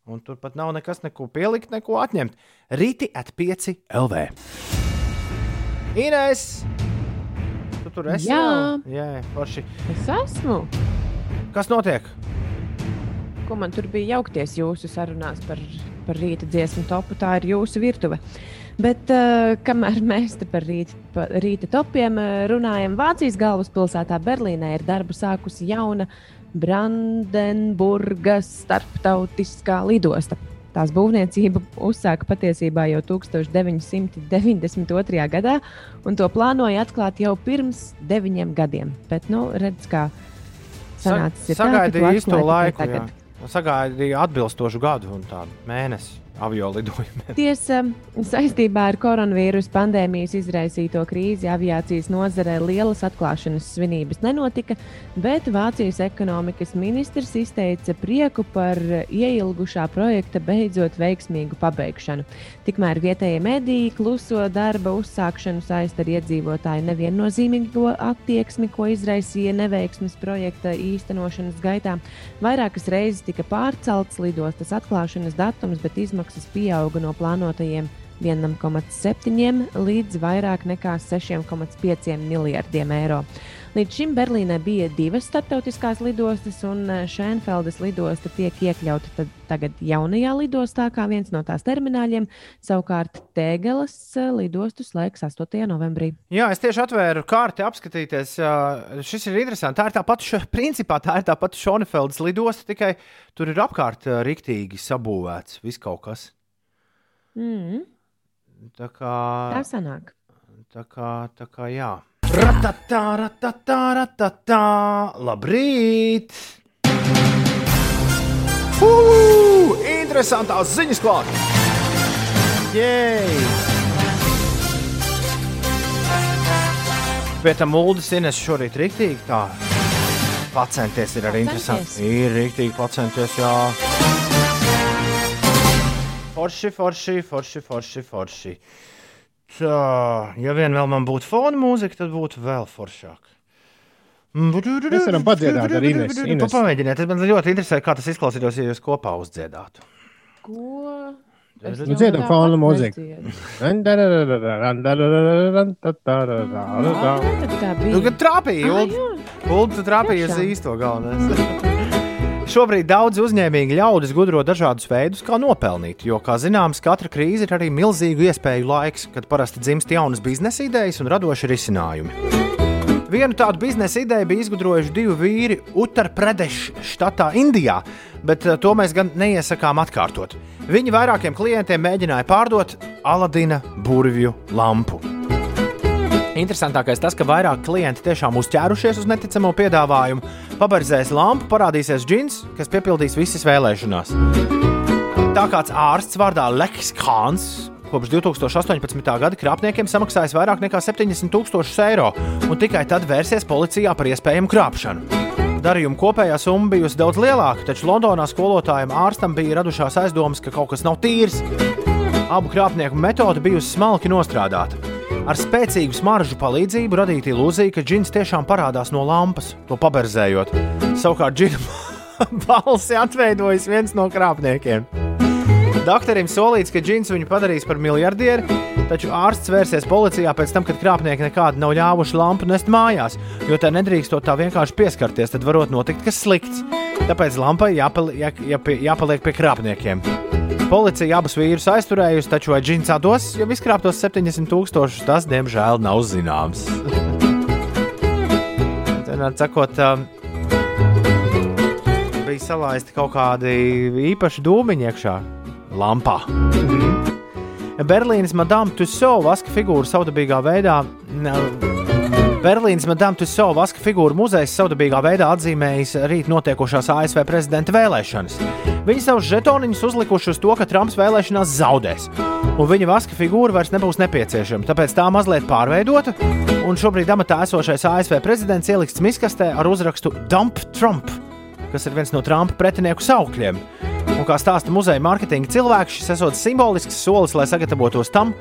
Un tur pat nav nekas, neko pielikt, neko atņemt. Rīti at 5 LV. Ines! Tu tur esi? Jā. Jā, forši. Es esmu. Kas notiek? Ko man tur bija jaukties jūsu sarunās par, par rīta dziesmu topu? Tā ir jūsu virtuve. Bet uh, kamēr mēs te par rīta, pa rīta topiem uh, runājam, Vācijas galvaspilsētā Berlīnē ir darbu sākusi jauna Brandenburgas starptautiskā lidosta. Tās būvniecība uzsāka patiesībā jau 1992. gadā, un to plānoja atklāt jau pirms deviņiem gadiem. Bet, nu, redz, kā sanācis ir tā, ka to atklāja tikai laiku. tagad. jā. Sagaidīja atbilstošu gadu un tādu mēnesi avio lidojumiem. Tiesa, saistībā ar koronavīrus pandēmijas izraisīto krīzi aviācijas nozarē lielas atklāšanas svinības nenotika, bet Vācijas ekonomikas ministrs izteica prieku par ieilgušā projekta beidzot veiksmīgu pabeigšanu. Tikmēr vietējie mediji kluso darba uzsākšanu saist ar iedzīvotāju neviennozīmīgo attieksmi, ko izraisīja neveiksmes projekta īstenošanas gaitā. Vairākas reizes tika pārcelts lidostas atklāšanas datums, bet izmaksas pieauga no plānotajiem 1,7 līdz vairāk nekā 6,5 miljardiem eiro. Līdz šim Berlīnē bija divas starptautiskās lidostas, un Šēnfeldes lidosta tiek iekļauta tad- tagad jaunajā lidostā, kā viens no tās termināļiem. Savukārt Tēgelas eh, lidostu slēgs 8. novembrī. Jā, es tieši atvēru kārti, apskatīties. ā, Šis ir interesants. Tā ir tā pati, principā tā ir tā pati Šonefeldes lidosta, tikai tur ir apkārt riktīgi sabūvēts viss kaut kas. Mm, Tā kā, tā sanāk. tā kā, tā kā jā. Ratatā, ratatā, ratatā, labrīt! Ugh, interesantās ziņas klāt! Jej! Pēc tam Ulas Ines šorīt rīktīgi tā. Pacenties ir arī interesanti. Ir rīktīgi pacenties, jā. Forši, forši, forši, forši, forši. Tā, ja vien vēl man būtu fona mūzika, tad būtu vēl foršāk. Mēs varam padziedāt ar. Ines. Pamēģiniet, man ļoti interesē, kā tas izklausītos, ja jūs kopā uzdziedātu. Ko? Es Nu, dziedam fona mūziku. kad trāpīja, Ulu, tu trāpīji uz īsto galvenais. Šobrīd daudz uzņēmīgi ļaudis gudro dažādus veidus, kā nopelnīt. Jo, kā zināms, katra krīze ir arī milzīgu iespēju laiks, kad parasti dzimst jaunas biznesa idejas un radoši risinājumi. Vienu tādu biznesa ideju bija izgudrojuši divi vīri Uttarpradešas štatā, Indijā, bet eh, to mēs gan neiesakām atkārtot. Viņi vairākiem klientiem mēģināja pārdot Aladina burvju lampu. Interesantākais tas, ka vairāk klienti tiešām uzķērušies uz neticamo piedāvājumu. Paberzēs lampu, parādīsies džins, kas piepildīs visas vēlēšanās. Tā kāds ārsts vārdā Leks Kāns kopš 2018. gada krāpniekiem samaksājis vairāk nekā 70 tūkstošus eiro un tikai tad vērsies policijā par iespējamu krāpšanu. Darījuma kopējā summa bijusi daudz lielāka, taču Londonā skolotājiem ārstam bija radušās aizdomas, ka kaut kas nav tīrs. Abu krāpnieku metode bijusi smalki nostrādāta. Ar spēcīgu smaržu palīdzību radīt ilūziju, ka džins tiešām parādās no lampas, to paberzējot. Savukārt džina [LAUGHS] balsi atveidojas viens no krāpniekiem. Doktoram solīts, ka džins viņu padarīs par miljardieri, taču ārsts vērsies policijā pēc tam, kad krāpnieki nekādi nav ļāvuši lampu nest mājās, jo tā nedrīkstot tā vienkārši pieskarties, tad varot notikt kas slikts. Tāpēc lampai jāpali, jā, jāpie, jāpaliek pie krāpniekiem. Policija abus vīrus aizturējusi, taču vai džins atdos jau izkrāptos 70 tūkstošus, tas diemžēl nav zināms. Vienmēr sakot, um, bija salaisti kaut kādi īpaši dūmiņi iekšā lampā. Berlīnas Madame Tussauds vaska figūra savdabīgā veidā. Berlīnas Madame Tussauds vaska figūra muzejs savdabīgā veidā atzīmējis rīt notiekošās ASV prezidenta vēlēšanas. Viņi savus žetoniņus uzlikuši uz to, ka Trumps vēlēšanās zaudēs, un viņa vaska figūra vairs nebūs nepieciešama. Tāpēc tā mazliet pārveidota, un šobrīd amatā esošais ASV prezidents ielikts miskastē ar uzrakstu Dump Trump, kas ir viens no Trumpa pretinieku saukļiem. Un kā stāsta muzeja mārketinga cilvēks, šis esot simbolisks solis, lai sagatavotos tam,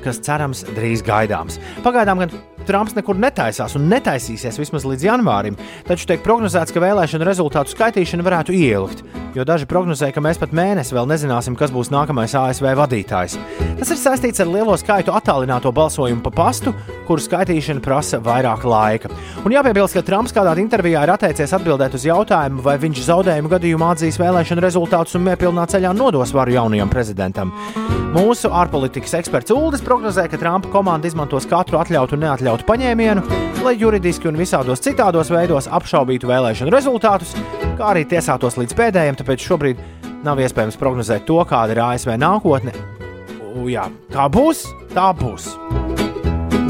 kas cerams drīz gaidāms. Pagaidām gan Trumps nekur netaisās un netaisīsies vismaz līdz janvārim, taču tiek prognozēts, ka vēlēšanu rezultātu skaitīšana varētu ielikt, jo daži prognozēja, ka mēs pat mēnesi vēl nezināsim, kas būs nākamais ASV vadītājs. Tas ir saistīts ar lielo skaitu attālināto balsojumu pa pastu, kuru skaitīšana prasa vairāk laika. Un jāpiebilst, ka Trumps kādā intervijā ir atteicies atbildēt uz jautājumu, vai viņš zaudējumu gadījumā atzīs vēlēšanu rezultātus un mierpilnā ceļā nodos varu jaunajam prezidentam. Mūsu ārpolitikas eksperts Uldis prognozē, ka Trumpa komanda izmantos katru atļautu un neatļautu paņēmienu, lai juridiski un visādos citādos veidos apšaubītu vēlēšanu rezultātus, kā arī tiesātos līdz pēdējiem, tāpēc šobrīd nav iespējams prognozēt to, kāda ir ASV nākotne. U, jā, kā būs, tā būs.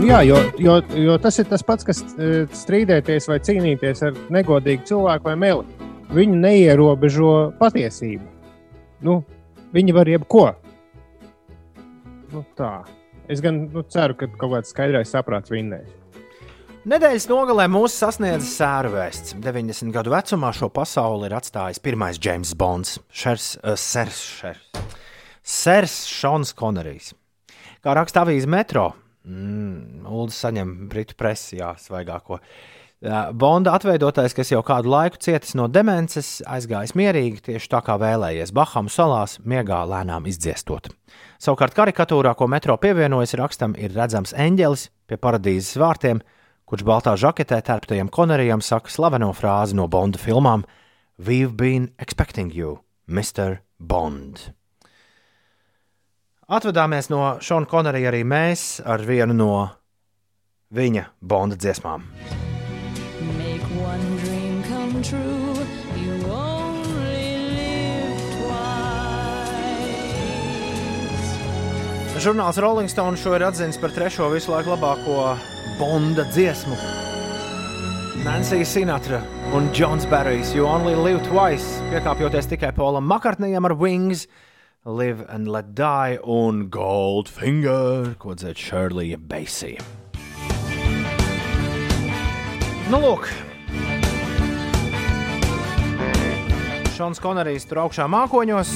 Jā, jo, jo, jo tas ir tas pats, kas eh, strīdēties vai cīnīties ar negodīgu cilvēku vai meli. Viņu neierobežo patiesību. Nu, viņi var jebko. Nu, tā. Es gan nu, ceru, ka kaut kāds skaidrais saprāts vinnēs. Nedēļas nogalē mūs sasniedza sēru vēsts. 90 gadu vecumā šo pasauli ir atstājis pirmais James Bonds, Šers, uh, Sers, Šers, Sers Šons Konerijs. Kā raksta avīze Metro, mm, Uldis saņem britu presi, jā, svaigāko. Uh, Bonda atveidotais, kas jau kādu laiku cietis no demences, aizgājis mierīgi, tieši tā kā vēlējies Bahamu salās, miegā lēnām izdziestot. Savukārt karikatūrā, ko metro pievienojas rakstam, ir redzams eņģelis pie paradīzes vārtiem, kurš baltā žaketē tērptajam konerijam saka slaveno frāzi no Bonda filmām: We've been expecting you, Mr. Bond. Atvedāmies no Šona Konerija arī mēs ar vienu no viņa Bonda dziesmām. One dream come true. You only live twice. Žurnāls Rolling Stone šo ir atzīts par trešo visu laiku labāko Bonda dziesmu. Nancy Sinatra un Džons Barrijs, You Only Live Twice, piekāpjoties tikai Polam Makartnijam ar Wings, Live and Let Die un Goldfinger, ko dzēd Shirley Bassey. Nu, lūk, Šons Konerijs tur augšā mākoņos,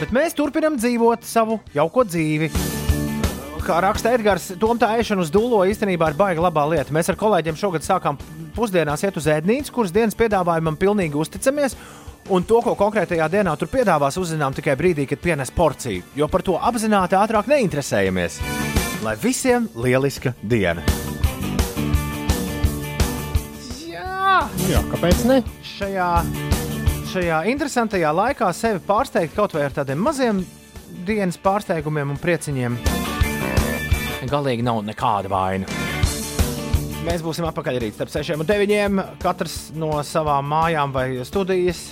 bet mēs turpinām dzīvot savu jauko dzīvi. Kā raksta Edgars, Tomā ēšana uz dūlo īstenībā ir baiga labā lieta. Mēs ar kolēģiem šogad sākām pusdienās iet uz ēdnīcu, kuras dienas piedāvājumam pilnīgi uzticamies. Un to, ko konkrētajā dienā tur piedāvās, uzzinām tikai brīdī, kad pienes porciju, jo par to apzināti ātrāk neinteresējamies. Lai visiem lieliska diena! Jā, Jā kāpēc ne? šajā, šajā interesantajā laikā sevi pārsteigt kaut vai ar tādiem maziem dienas pārsteigumiem un prieciņiem. Galīgi nav nekāda vaina. Mēs būsim atpakaļ rīt starp 6 un 9. Katrs no savām mājām vai studijas.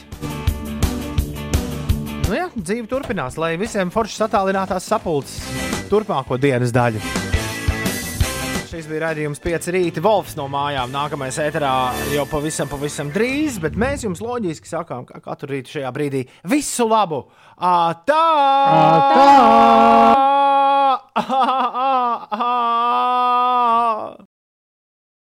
Nu jā, dzīve turpinās, lai visiem foršas attālinātās sapulces turpmāko dienas daļu. Šis bija raidījums 5 rīta. Wolfs no mājām. Nākamais ēterā jau pavisam, pavisam drīz, bet mēs jums loģiski sakām, ka katru rītu šajā brīdī visu labu! Tā! Tā!